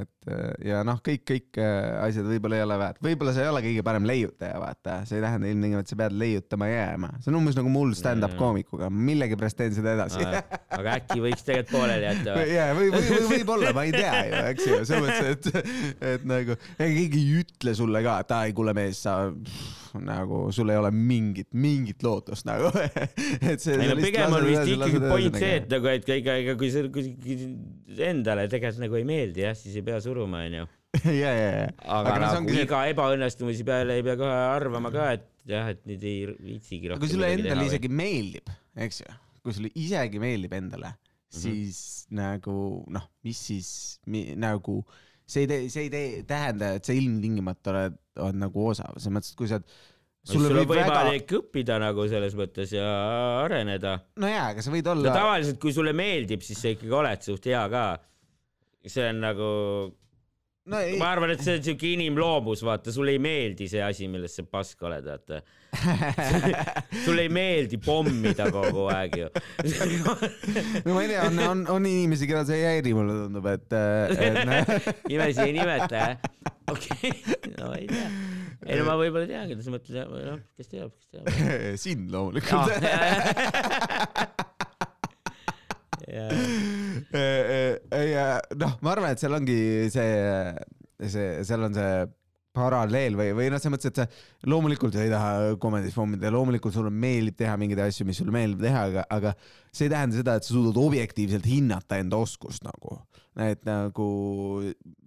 et äh, ja noh, kõik, kõik äh, asjad võib-olla ei ole väärt, võib-olla sa ei ole kõige parem leiutaja, vaata, see ei tähenda ilmtingimata, et sa pead leiutama jääma, see on umbes nagu mul stand-up koomikuga, millegipärast teen seda edasi. aga äkki võiks tegelikult pooleli jätta või? ja või, või, või võib-olla, ma ei tea ju, eks ju, selles mõttes, et, et nagu ega keegi ei ütle sulle ka, et ai, kuule mees, sa pff, nagu sul ei ole mingit, mingit lootust nagu. et see. ei no pigem on vist ikkagi point see, et nagu, et ega, ega kui kui endale tegelikult nagu ei meeldi jah, siis ei pea suruma, onju. ja, ja, ja. aga no see nagu ongi see, iga ebaõnnestumisi peale ei pea kohe arvama ka, et jah, et nüüd ei viitsigi aga rohkem kui sulle endale teha või- isegi meeldib, eks ju, kui sulle isegi meeldib endale, Mhm. siis nagu noh, mis siis mi, nagu see ei tee, see ei tee, tähenda, et sa ilmtingimata oled, oled nagu osav, selles mõttes, et kui sa oled sul on võib väga, võimalik õppida nagu selles mõttes ja areneda. no jaa, aga sa võid no olla, tavaliselt, kui sulle meeldib, siis sa ikkagi oled suht hea ka. See on nagu, no ei, ma arvan, et see on siuke inimloomus, vaata, sulle ei meeldi see asi, milles sa pask oled, vaata. sulle ei meeldi pommida kogu aeg ju. no ma ei tea, on, on, on inimesi, keda see ei häiri, mulle tundub, et, et nimesi ei nimeta jah? okei, no ei tea. ei no ma võib-olla tean, keda sa mõtled, noh, kes teab, kes teab. sind loomulikult. noh, ma arvan, et seal ongi see, see, seal on see paralleel või, või noh, selles mõttes, et sa loomulikult ei taha komedis pommida ja loomulikult sulle meeldib teha mingeid asju, mis sulle meeldib teha, aga, aga see ei tähenda seda, et sa suudad objektiivselt hinnata enda oskust nagu. et nagu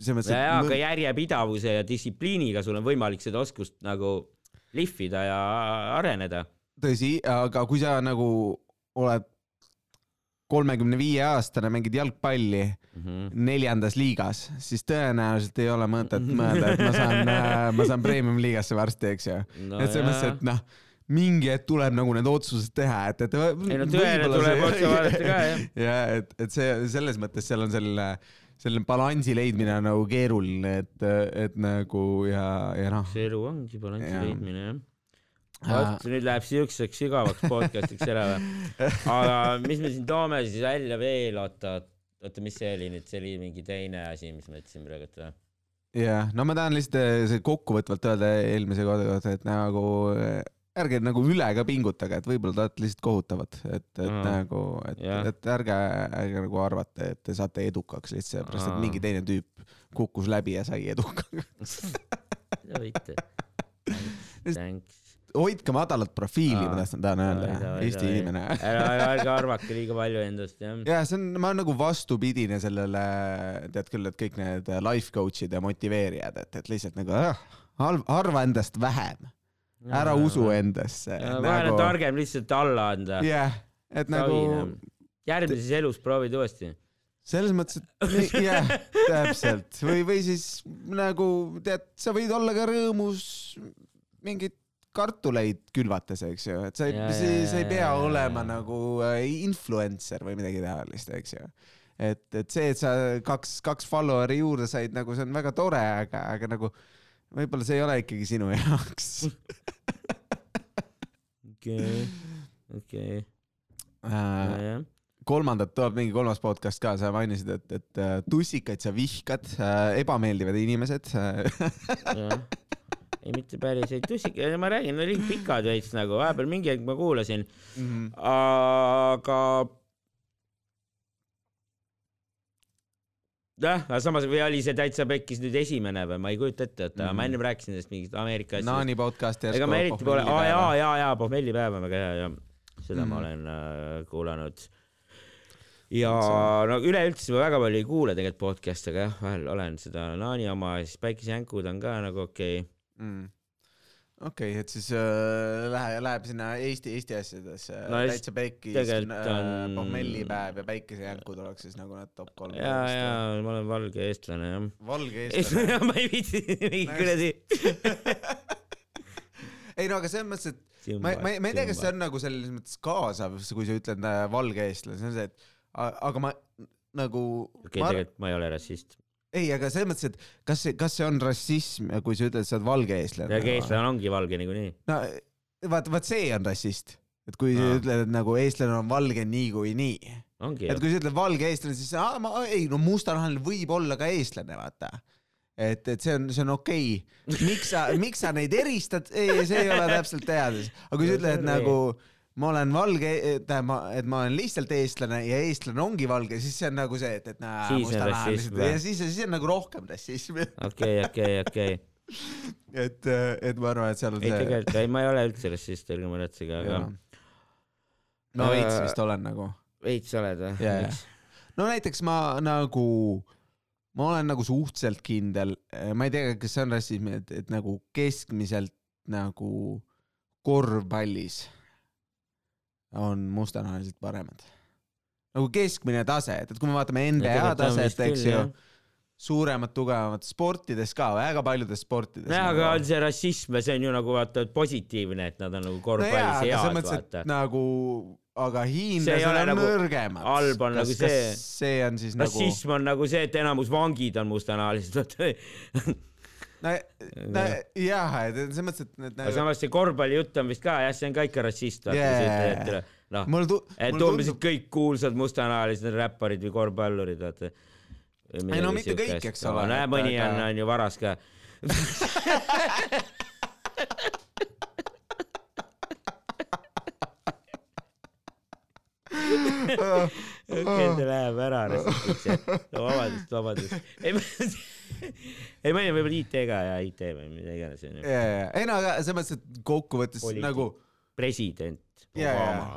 selles mõttes, ja, ja, aga järjepidavuse ja distsipliiniga sul on võimalik seda oskust nagu lihvida ja areneda. tõsi, aga kui sa nagu oled kolmekümne viie aastane, mängid jalgpalli Mhm. neljandas liigas, siis tõenäoliselt ei ole mõtet mõelda, et ma saan, ma saan premium liigasse varsti, eks ju. No et selles mõttes, et noh, mingi hetk tuleb nagu need otsused teha, et, et. ei no tõele tuleb otsa vaadata ka jah. ja et, et see selles mõttes seal on selline, selline balansi leidmine on nagu keeruline, et, et nagu ja, ja noh. see elu ongi balansi leidmine jah. Vot nüüd läheb siukseks sügavaks podcast'iks ära või? aga mis me siin toome siis välja veel, oota, oota, mis see oli nüüd, see oli mingi teine asi, mis ma ütlesin praegu või? jah, no ma tahan lihtsalt eh, kokkuvõtvalt öelda eelmise korra kohta, et nagu eh, ärge nagu üle ka pingutage, et võib-olla te olete lihtsalt kohutavad, et, et Aa, nagu, et jah., et ärge, ärge nagu arvate, et te saate edukaks lihtsalt sellepärast, Aa. et mingi teine tüüp kukkus läbi ja sai edukaks. mida võite? Thanks. Hoidke madalat profiili, ma tahtsin, tahan öelda Eesti inimene. ära, ära, ärge arvake liiga palju endast jah. ja see on, ma olen nagu vastupidine sellele, tead küll, et kõik need life coach'id ja motiveerijad, et, et lihtsalt nagu arv- arva endast vähem, ära usu endasse. vahel on targem lihtsalt alla anda. jah, et nagu järgmises elus proovid uuesti. selles mõttes, et jah, täpselt või, või siis nagu tead, sa võid olla ka rõõmus mingeid kartuleid külvates, eks ju, et sa ei sa, ei pea ja, olema ja. nagu äh, influencer või midagi taolist, eks ju. et, et see, et sa kaks, kaks follower'i juurde said, nagu see on väga tore, aga, aga nagu võib-olla see ei ole ikkagi sinu jaoks okei, okei, äh,. kolmandat tuleb mingi kolmas podcast ka, sa mainisid, et, et äh, tussikaid sa vihkad äh,, ebameeldivad inimesed ei mitte päris ei tussik, ma räägin, need olid pikad veits nagu, vahepeal mingi hetk ma kuulasin, Mhm. aga jah, aga samas või oli see täitsa pekkis nüüd esimene või ma ei kujuta ette, et mm. Mhm. ma ennem rääkisin sellest mingist Ameerika asjast. Naani podcast ega ma eriti pole, aa jaa, jaa, jaa, pohmellipäev on väga hea ja seda mm. ma Mhm. olen äh, kuulanud. ja no üleüldse ma väga palju ei kuula tegelikult podcast'e, aga jah, vahel olen seda Naani oma ja siis Päikesejänkud on ka nagu okei okay.. mm.. okei okay,, et siis äh, läheb, läheb sinna Eesti, Eesti asjadesse No täitsa pekki, tegelikult on- on... pohmellipäev ja päikesejänkud oleks siis nagu need top kolm. ja, ja ma olen valge eestlane jah. valge eestlane. ma ei viitsi mingi kuradi. ei no aga selles mõttes, et ma, ma, ma ei tea, kas see on nagu selles mõttes kaasav, kui sa ütled äh, valge eestlane, see on see, et aga ma nagu okei, ma, tegelikult ma ei ole rassist. ei, aga selles mõttes, et kas see, kas see on rassism, kui sa ütled, sa oled valge eestlane? ja eestlane ongi valge niikuinii. no vaat, vaat see on rassist, et kui Aa. sa ütled, et nagu eestlane on valge niikuinii ongi et kui sa ütled valge eestlane, siis aa, ma ei no mustanahaline võib olla ka eestlane, vaata. et, et see on, see on okei okay.. miks sa, miks sa neid eristad, see ei ole täpselt teada. aga kui sa ütled, nagu ma olen valge, tähendab, et ma olen lihtsalt eestlane ja eestlane ongi valge, siis see on nagu see, et, et näe, Siis on mustanahalised ja siis, siis on nagu rohkem rassism. okei, okei, okei. et, et ma arvan, et seal on ei see. tegelikult, ei ma ei ole üldse rassist, ärge muretsege, aga no veits Äh, vist olen nagu veits oled või jaa. no näiteks ma nagu, ma olen nagu suhteliselt kindel, ma ei tea, kas see on rassism, et, et nagu keskmiselt nagu korvpallis on mustanahalised paremad. nagu keskmine tase, et, et kui me vaatame NBA taset, eks ju, suuremad, tugevamad sportides ka, väga paljudes sportides. nojah, aga on see rassism ja see on ju nagu vaata positiivne, et nad on nagu korvpallis head, vaata. nagu, aga hiinlased on nagu- nõrgemad. halb on nagu see- see on siis nagu rassism on nagu see, et enamus vangid on mustanahalised. no, no jah, et selles mõttes, et need aga samas see korvpalli jutt on vist ka jah, see on ka ikka rassist, et noh, et umbes, et tundub, kõik kuulsad mustanahalised räpparid või korvpallurid, vaata. Ei no mitte kõik, eks ole, no et mõni on, on ju varas ka. okei, ta läheb ära rassistiks. vabandust, vabandust. ei, ma ei tea, võib-olla IT ka ja IT või mida iganes onju. ei no aga selles mõttes, et kokkuvõttes nagu president ja,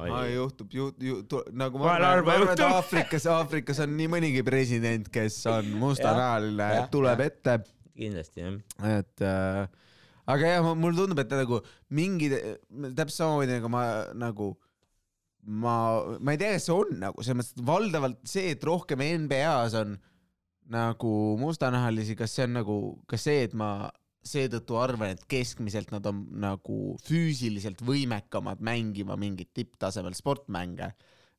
ja, juhtub, ju-, ju-, nagu ma arvan, ma arvan, et. Aafrikas, Aafrikas on nii mõnigi president, kes on mustanahaline tuleb jah. ette kindlasti jah. et äh, aga jah, mulle tundub, et nagu mingi, täpselt samamoodi nagu ma nagu ma, ma ei tea, kas see on nagu selles mõttes, et valdavalt see, et rohkem NBA-s on nagu mustanahalisi, kas see on nagu, kas see, et ma seetõttu arvan, et keskmiselt nad on nagu füüsiliselt võimekamad mängima mingit tipptasemel sportmänge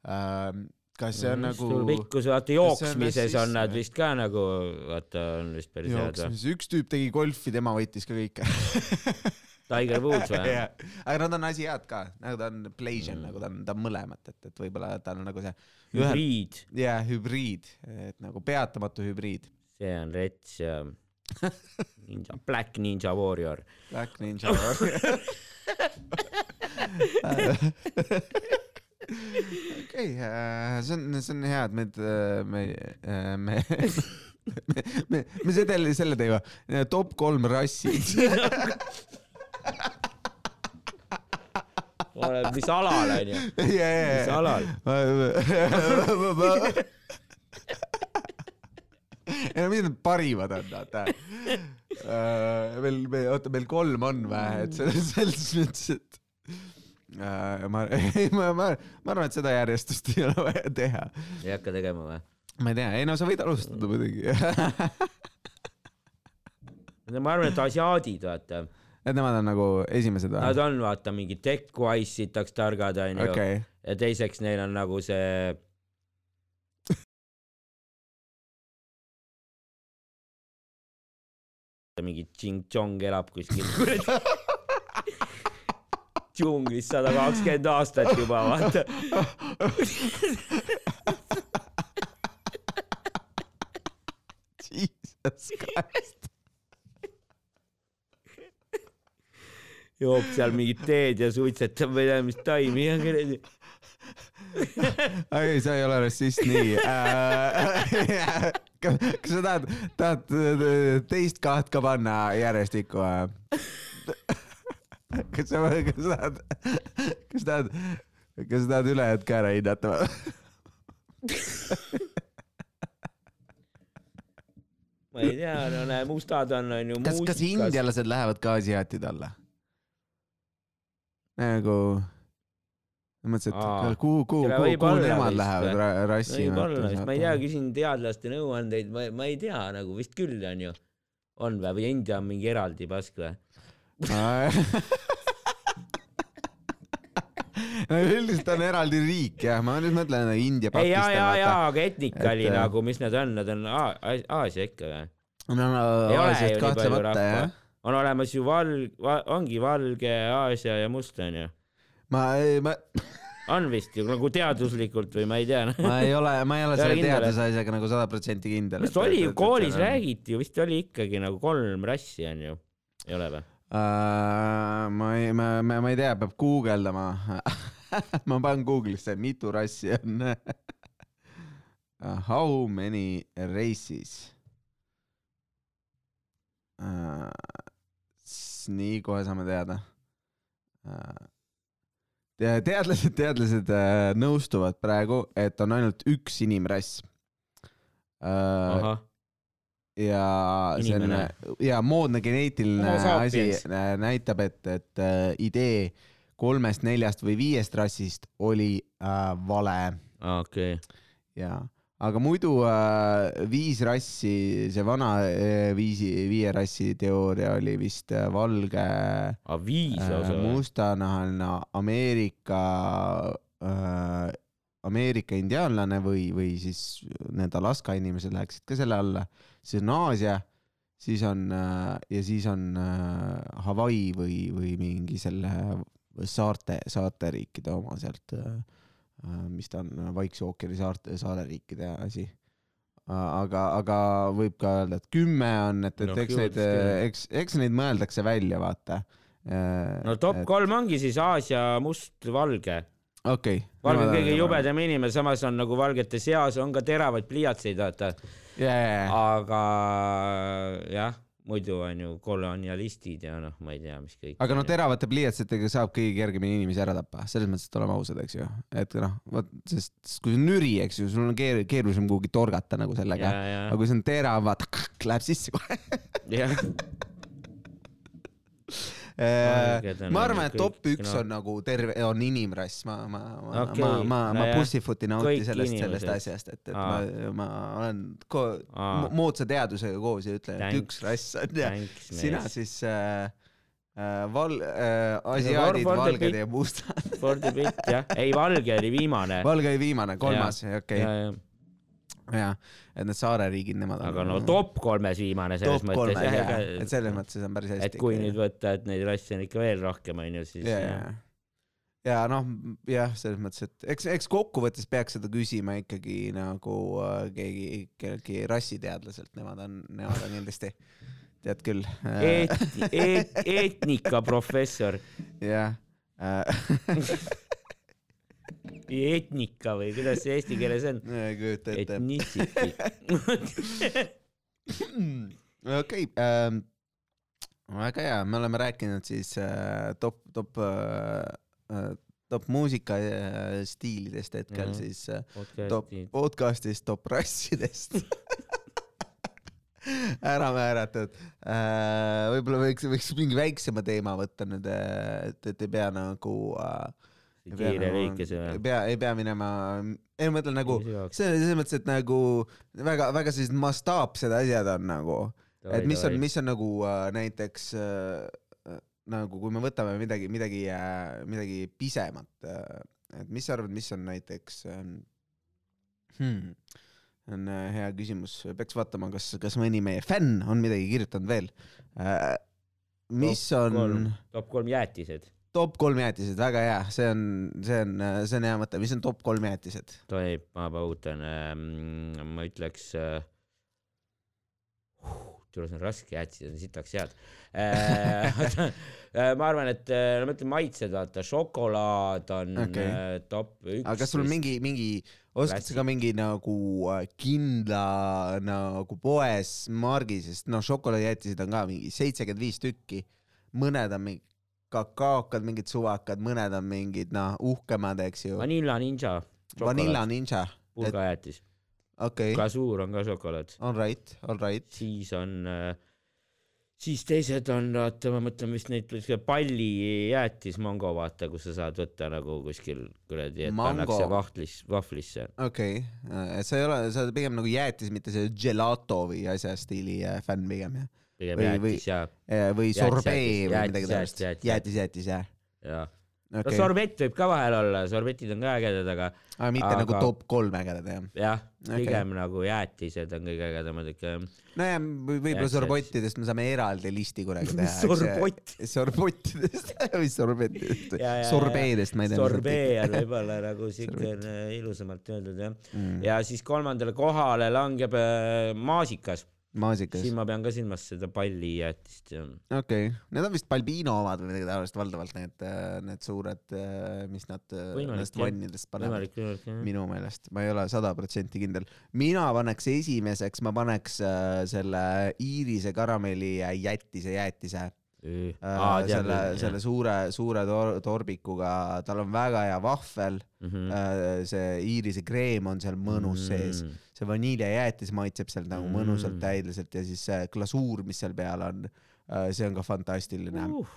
ähm,. kas see on nagu pikkus, vaata on jooksmises on rassism, nad vist ka nagu, vaata on vist päris head üks tüüp tegi golfi, tema võitis ka kõike Tiger Woods või? Jah. aga nad on asiaat ka, nagu ta on Playsian Mm. nagu ta on, ta on mõlemat, et, et võib-olla tal on nagu see hübriid, jaa, hübriid, et nagu peatamatu hübriid. see on rets ja ninja, Black Ninja Warrior. Black Ninja Warrior. okei, see on, see on hea, et meid, me, me, me, me, me selle, selle teeme, top kolm rassid. mis alal onju? mis alal? ei no mis need parimad on, vaata. meil, me, oota, meil kolm on või, et selles, selles mõttes, et äh, ma, ei ma, ma, ma arvan, et seda järjestust ei ole vaja teha. ei hakka tegema või? ma ei tea, ei no sa võid alustada muidugi. ma arvan, et asiaadid, vaata, et nemad on nagu esimesed või nad? on vaata mingi tech-wise sitaks targad onju okei, ja teiseks neil on nagu see mingi Ching-Chong elab kuskil kuradi džunglis sada kakskümmend aastat juba vaata Jesus Christ. Joob seal mingit teed ja suitsetab või ei tea mis taimi ja kuradi ei, sa ei ole rassist, nii äh. kas sa tahad, tahad teist kaht ka panna järjestikku või? kas sa, kas sa tahad, kas tahad, kas sa tahad ülejäänud ka ära hinnata või? ma ei tea, no näe, mustad on, onju. kas, kas indialased lähevad ka asiaatide alla? nagu, mõtlesin, et kuhu, kuhu, kuhu, kuhu nemad vist, lähevad rassi võib-olla, ma ei tea, küsin teadlaste nõuandeid, ma, ma ei tea nagu vist küll onju. on või, või India on mingi eraldi pask või? no üldiselt on eraldi riik jah, ma nüüd mõtlen India, ei, ja, Pakistan, ja, ja, vaata. aga etnika oli et, äh, nagu, mis nad on, nad on Aa- Aasia ikka või? ole ju Aasiast kahtlemata jah. On olemas ju val- va,, ongi valge, Aasia ja must onju. ma, ma, on vist ju nagu teaduslikult või ma ei tea. ma ei ole, ma ei ole selle teaduse asjaga nagu sada protsenti kindel. vist oli ju koolis. räägiti ju, vist oli ikkagi nagu kolm rassi onju, ei ole või? ma ei, ma, ma, ma ei tea, peab guugeldama. ma panen Google'isse, mitu rassi on. How many races? nii, kohe saame teada. teadlased, teadlased äh, nõustuvad praegu, et on ainult üks inimrass. ahah, ja Inimene. ja moodne geneetiline asi äh, näitab, et, et äh, idee kolmest, neljast või viiest rassist oli äh, vale okei. ja, aga muidu äh, viis rassi, see vana äh, viisi, viie rassi teooria oli vist äh, valge äh,, lausa või? mustanahaline Ameerika äh, Ameerika indiaanlane või, või siis need Alaska inimesed läheksid ka selle alla, siis on Aasia, siis on äh, ja siis on äh, Hawaii või, või mingi selle saarte, saarteriikide oma sealt äh,, mis ta on, Vaikse ookeani saarte, saareriikide asi. aga, aga võib ka öelda, et kümme on, et, et Noh, eks neid, eks, eks neid mõeldakse välja, vaata. no top kolm ongi siis Aasia must, valge. okei. valge on kõige. jubedam inimene, samas on nagu valgete seas on ka teravaid pliiatseid, vaata. jajah, aga jah, muidu on ju kolonialistid ja noh, ma ei tea, mis kõik. aga no teravate pliiatsidega saab kõige kergemini inimesi ära tappa, selles mõttes, et oleme ausad, eks ju, et noh, vot sest kui see on nüri, eks ju, sul on keer-, keerulisem kuhugi torgata nagu sellega, aga kui see on terav, vaata, läheb sisse kohe. ja, jah, ma nagu arvan, et kõik top üks no- on nagu terve, on inimrass, ma, ma, ma Okei, ma, ma, ma nojah. pussyfoot'i nauti Kõik sellest, sellest asjast, et, et Aa. ma, ma olen ko- moodsa teadusega koos ja ütlen, et üks rass on ja thanks, sina mees. siis äh, äh, val- äh,, asiaadid, valged ja mustad. For the bit, jah, ei valge oli viimane. valge oli viimane, kolmas, okei, ja, ja, ja et need saareriigid, nemad aga no top kolmes viimane selles top mõttes jah, jah, et selles mõttes on päris hästi. et kui nüüd võtta, et neid rasse on ikka veel rohkem, onju, siis ja, ja, ja noh, jah, selles mõttes, et eks, eks kokkuvõttes peaks seda küsima ikkagi nagu äh, keegi, kellelgi rassiteadlaselt, nemad on, nemad on kindlasti, tead küll. Eet-, eet-, eetnikaprofessor, jah, etnika või kuidas see eesti keeles on? ei kujuta ette. Ethnicity. okei, väga hea, me oleme rääkinud siis äh, top, top äh,, top muusika äh, stiilidest hetkel Mhm. siis äh, top podcast'id. podcast'ist, top rassidest. ära määratud. võib-olla võiks, võiks mingi väiksema teema võtta nüüd, et, et ei pea nagu äh, kiire lühikese ei või? pea, ei pea minema, ei ma mõtlen nagu, see selles mõttes, et nagu väga, väga sellised mastaapsed asjad on nagu, et mis on, mis on nagu äh, näiteks äh, nagu kui me võtame midagi, midagi, midagi pisemat, et mis sa arvad, mis on näiteks ähm, hmm,, on äh, hea küsimus, peaks vaatama, kas, kas mõni meie fänn on midagi kirjutanud veel. mis on top kolm jäätised, top kolm jäätised, väga hea, see on, see on, see on hea mõte, mis on top kolm jäätised? tohib, ma paugutan, ma ütleks äh,. tule, see on raske, jäätised on sitaks head äh. ma arvan, et äh, no ma ütlen maitsed, vaata, šokolaad on okay. top üks. aga kas sul on mingi, mingi, oskad sa ka mingi nagu äh, kindla nagu poes margi, sest noh, šokolaadijäätised on ka mingi seitsekümmend viis tükki. mõned on mingi kakaokad, mingid suvakad, mõned on mingid noh, uhkemad, eks ju. Vanilla Ninja, Vanilla Ninja, pulgajäätis, okei okay., glasuur on ka šokolaad, all right, all right. siis on äh, siis teised on, vaata, ma mõtlen vist neid pallijäätis mango, vaata, kus sa saad võtta nagu kuskil kuradi, et Mango. pannakse vahtlis, vahvlisse. okei okay., sa ei ole, sa oled pigem nagu jäätis, mitte see gelato või asja stiili äh, fänn pigem jah? pigem Või- või- jäätis ja, Eh, või sorbee või midagi taolist jäätis,? jäätis, jäätis, jah? Ja no sorbett võib ka vahel olla, sorbetid on ka ägedad, aga aga mitte aga- nagu top kolm ägedad jah? jah, pigem nagu jäätised on kõige ägedamad ikka. nojah, võib-olla sorbottidest me saame eraldi listi kunagi teha. Sorbott. sorbottidest või sorbettidest sorbeedest ma ei tea. sorbee on võib-olla nagu siukene ilusamalt öeldud jah. mm.. ja siis kolmandale kohale langeb äh, maasikas, maasikas siin, ma pean ka silmas seda pallijäätist ja okei, need on vist Balbino omad või midagi taolist, valdavalt need, need suured, mis nad äh, nendest jah. vannidest panevad. jah. minu meelest, ma ei ole sada protsenti kindel. mina paneks esimeseks, ma paneks äh, selle iirise karamelli ja jätise jäätise äh,. selle, selle suure, suure tor torbikuga, tal on väga hea vahvel Mhm. äh,. see iirise kreem on seal mõnus sees, Mm. see vaniiljajäätis maitseb seal nagu mõnusalt Mm. täidlaselt ja siis see glasuur, mis seal peal on, see on ka fantastiline. Uh,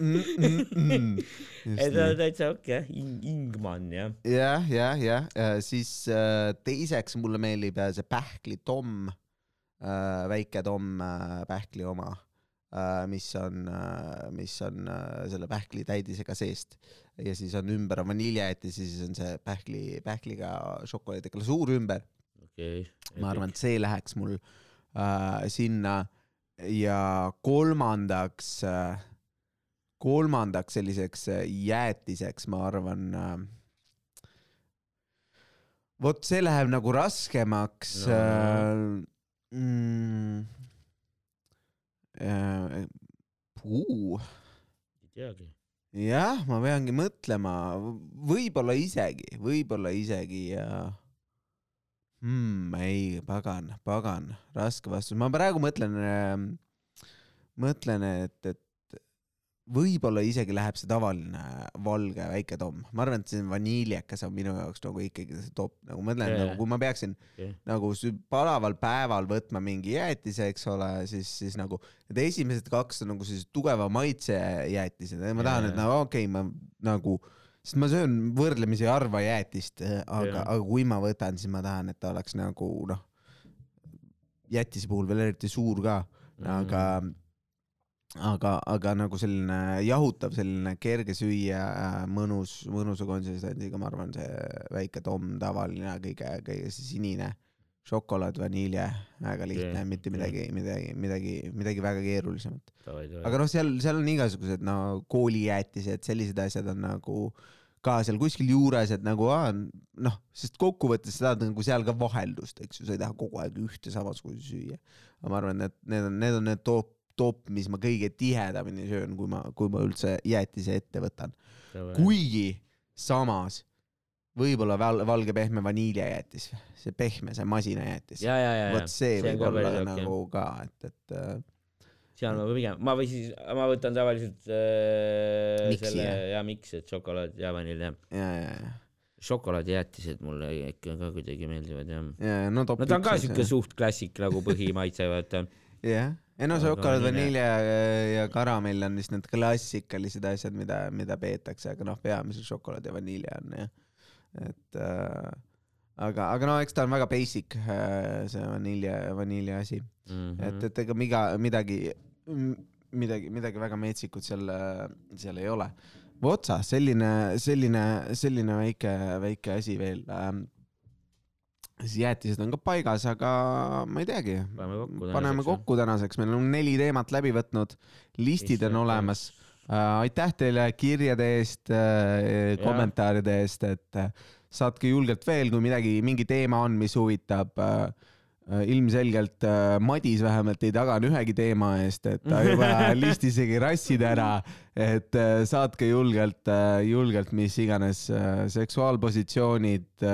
Mm, ei ta on täitsa okei okay., Ingman jah. jah, jah, jah, siis äh, teiseks mulle meeldib äh, see pähkli Tom, väike Tom äh, pähkli oma, mis on, mis on äh, selle pähkli täidisega seest ja siis on ümber on vaniljejäätis ja siis on see pähkli, pähkliga šokolaadi glasuur ümber. okei. ma arvan, et see läheks mul äh, sinna ja kolmandaks äh,, kolmandaks selliseks äh, jäätiseks, ma arvan äh,. vot see läheb nagu raskemaks No. Äh, mm, äh, puu ei teagi. jah, ma peangi mõtlema, võib-olla isegi, võib-olla isegi ja hmm,. ei, pagan, pagan, raske vastus, ma praegu mõtlen, mõtlen, et, et võib-olla isegi läheb see tavaline valge väike tomm, ma arvan, et see vaniljekas on minu jaoks nagu ikkagi see top, nagu ma mõtlen yeah., nagu kui ma peaksin Okei. nagu palaval päeval võtma mingi jäätise, eks ole, siis, siis nagu need esimesed kaks on nagu sellised tugeva maitsejäätised ja ma tahan, et Jaa. nagu okei okay,, ma nagu, sest ma söön võrdlemisi harva jäätist, aga Jaa., aga kui ma võtan, siis ma tahan, et ta oleks nagu noh, jäätise puhul veel eriti suur ka, Mm. aga aga, aga nagu selline jahutav, selline kerge süüa, mõnus, mõnusa konsistentsiga, ma arvan, see väike Tom tavaline, kõige, kõige see sinine šokolaad, vanilje, väga lihtne Okei,, mitte midagi, midagi, midagi, midagi väga keerulisemat. aga noh, seal, seal on igasugused no koolijäätised, sellised asjad on nagu ka seal kuskil juures, et nagu noh, sest kokkuvõttes sa tahad nagu seal ka vaheldust, eks ju, sa ei taha kogu aeg ühte samasugust süüa. aga ma arvan, et need on, need on need top, top, mis ma kõige tihedamini söön, kui ma, kui ma üldse jäätise ette võtan. kuigi samas võib-olla val, valge pehme vaniiljajäätis, see pehme, see masinajäätis. ja, ja, ja, ja vot see see on võib olla okei. nagu ka, et, et äh, seal ma pigem, ma või siis, ma võtan tavaliselt äh, Miksi, selle jah? ja miks, et šokolaad ja vanill jah. ja, ja, ja. šokolaadijäätised mulle ikka ka kuidagi meeldivad jah. ja no no ta on ka siuke suht klassik nagu põhimaitse, vaata. jah, ei no šokolaad, vanilje- ja, ja karamell on vist need klassikalised asjad, mida, mida peetakse, aga noh, peamiselt šokolaad ja vanilje on jah. et äh, aga, aga no eks ta on väga basic äh, see vanilje, vanilje asi, Mhm. et, et ega miga, midagi, midagi, midagi väga metsikut seal, seal ei ole. Votsa, selline, selline, selline väike, väike asi veel ähm,. Siis jäätised on ka paigas, aga ma ei teagi, paneme kokku. paneme. kokku tänaseks, meil on neli teemat läbi võtnud, listid on olemas äh,. aitäh teile kirjade eest äh,, kommentaaride eest, et äh, saatke julgelt veel, kui midagi, mingi teema on, mis huvitab äh,. Äh, ilmselgelt äh, Madis vähemalt ei tagane ühegi teema eest, et ta juba listisegi rassid ära, et äh, saatke julgelt, julgelt mis iganes seksuaalpositsioonid,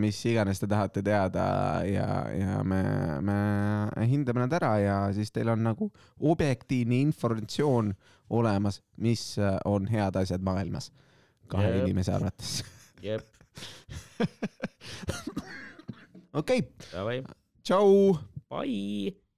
mis iganes te tahate teada ja, ja me, me hindame nad ära ja siis teil on nagu objektiivne informatsioon olemas, mis on head asjad maailmas kahe Jep. inimese arvates. jep, okei okay., davai, tšau. bye.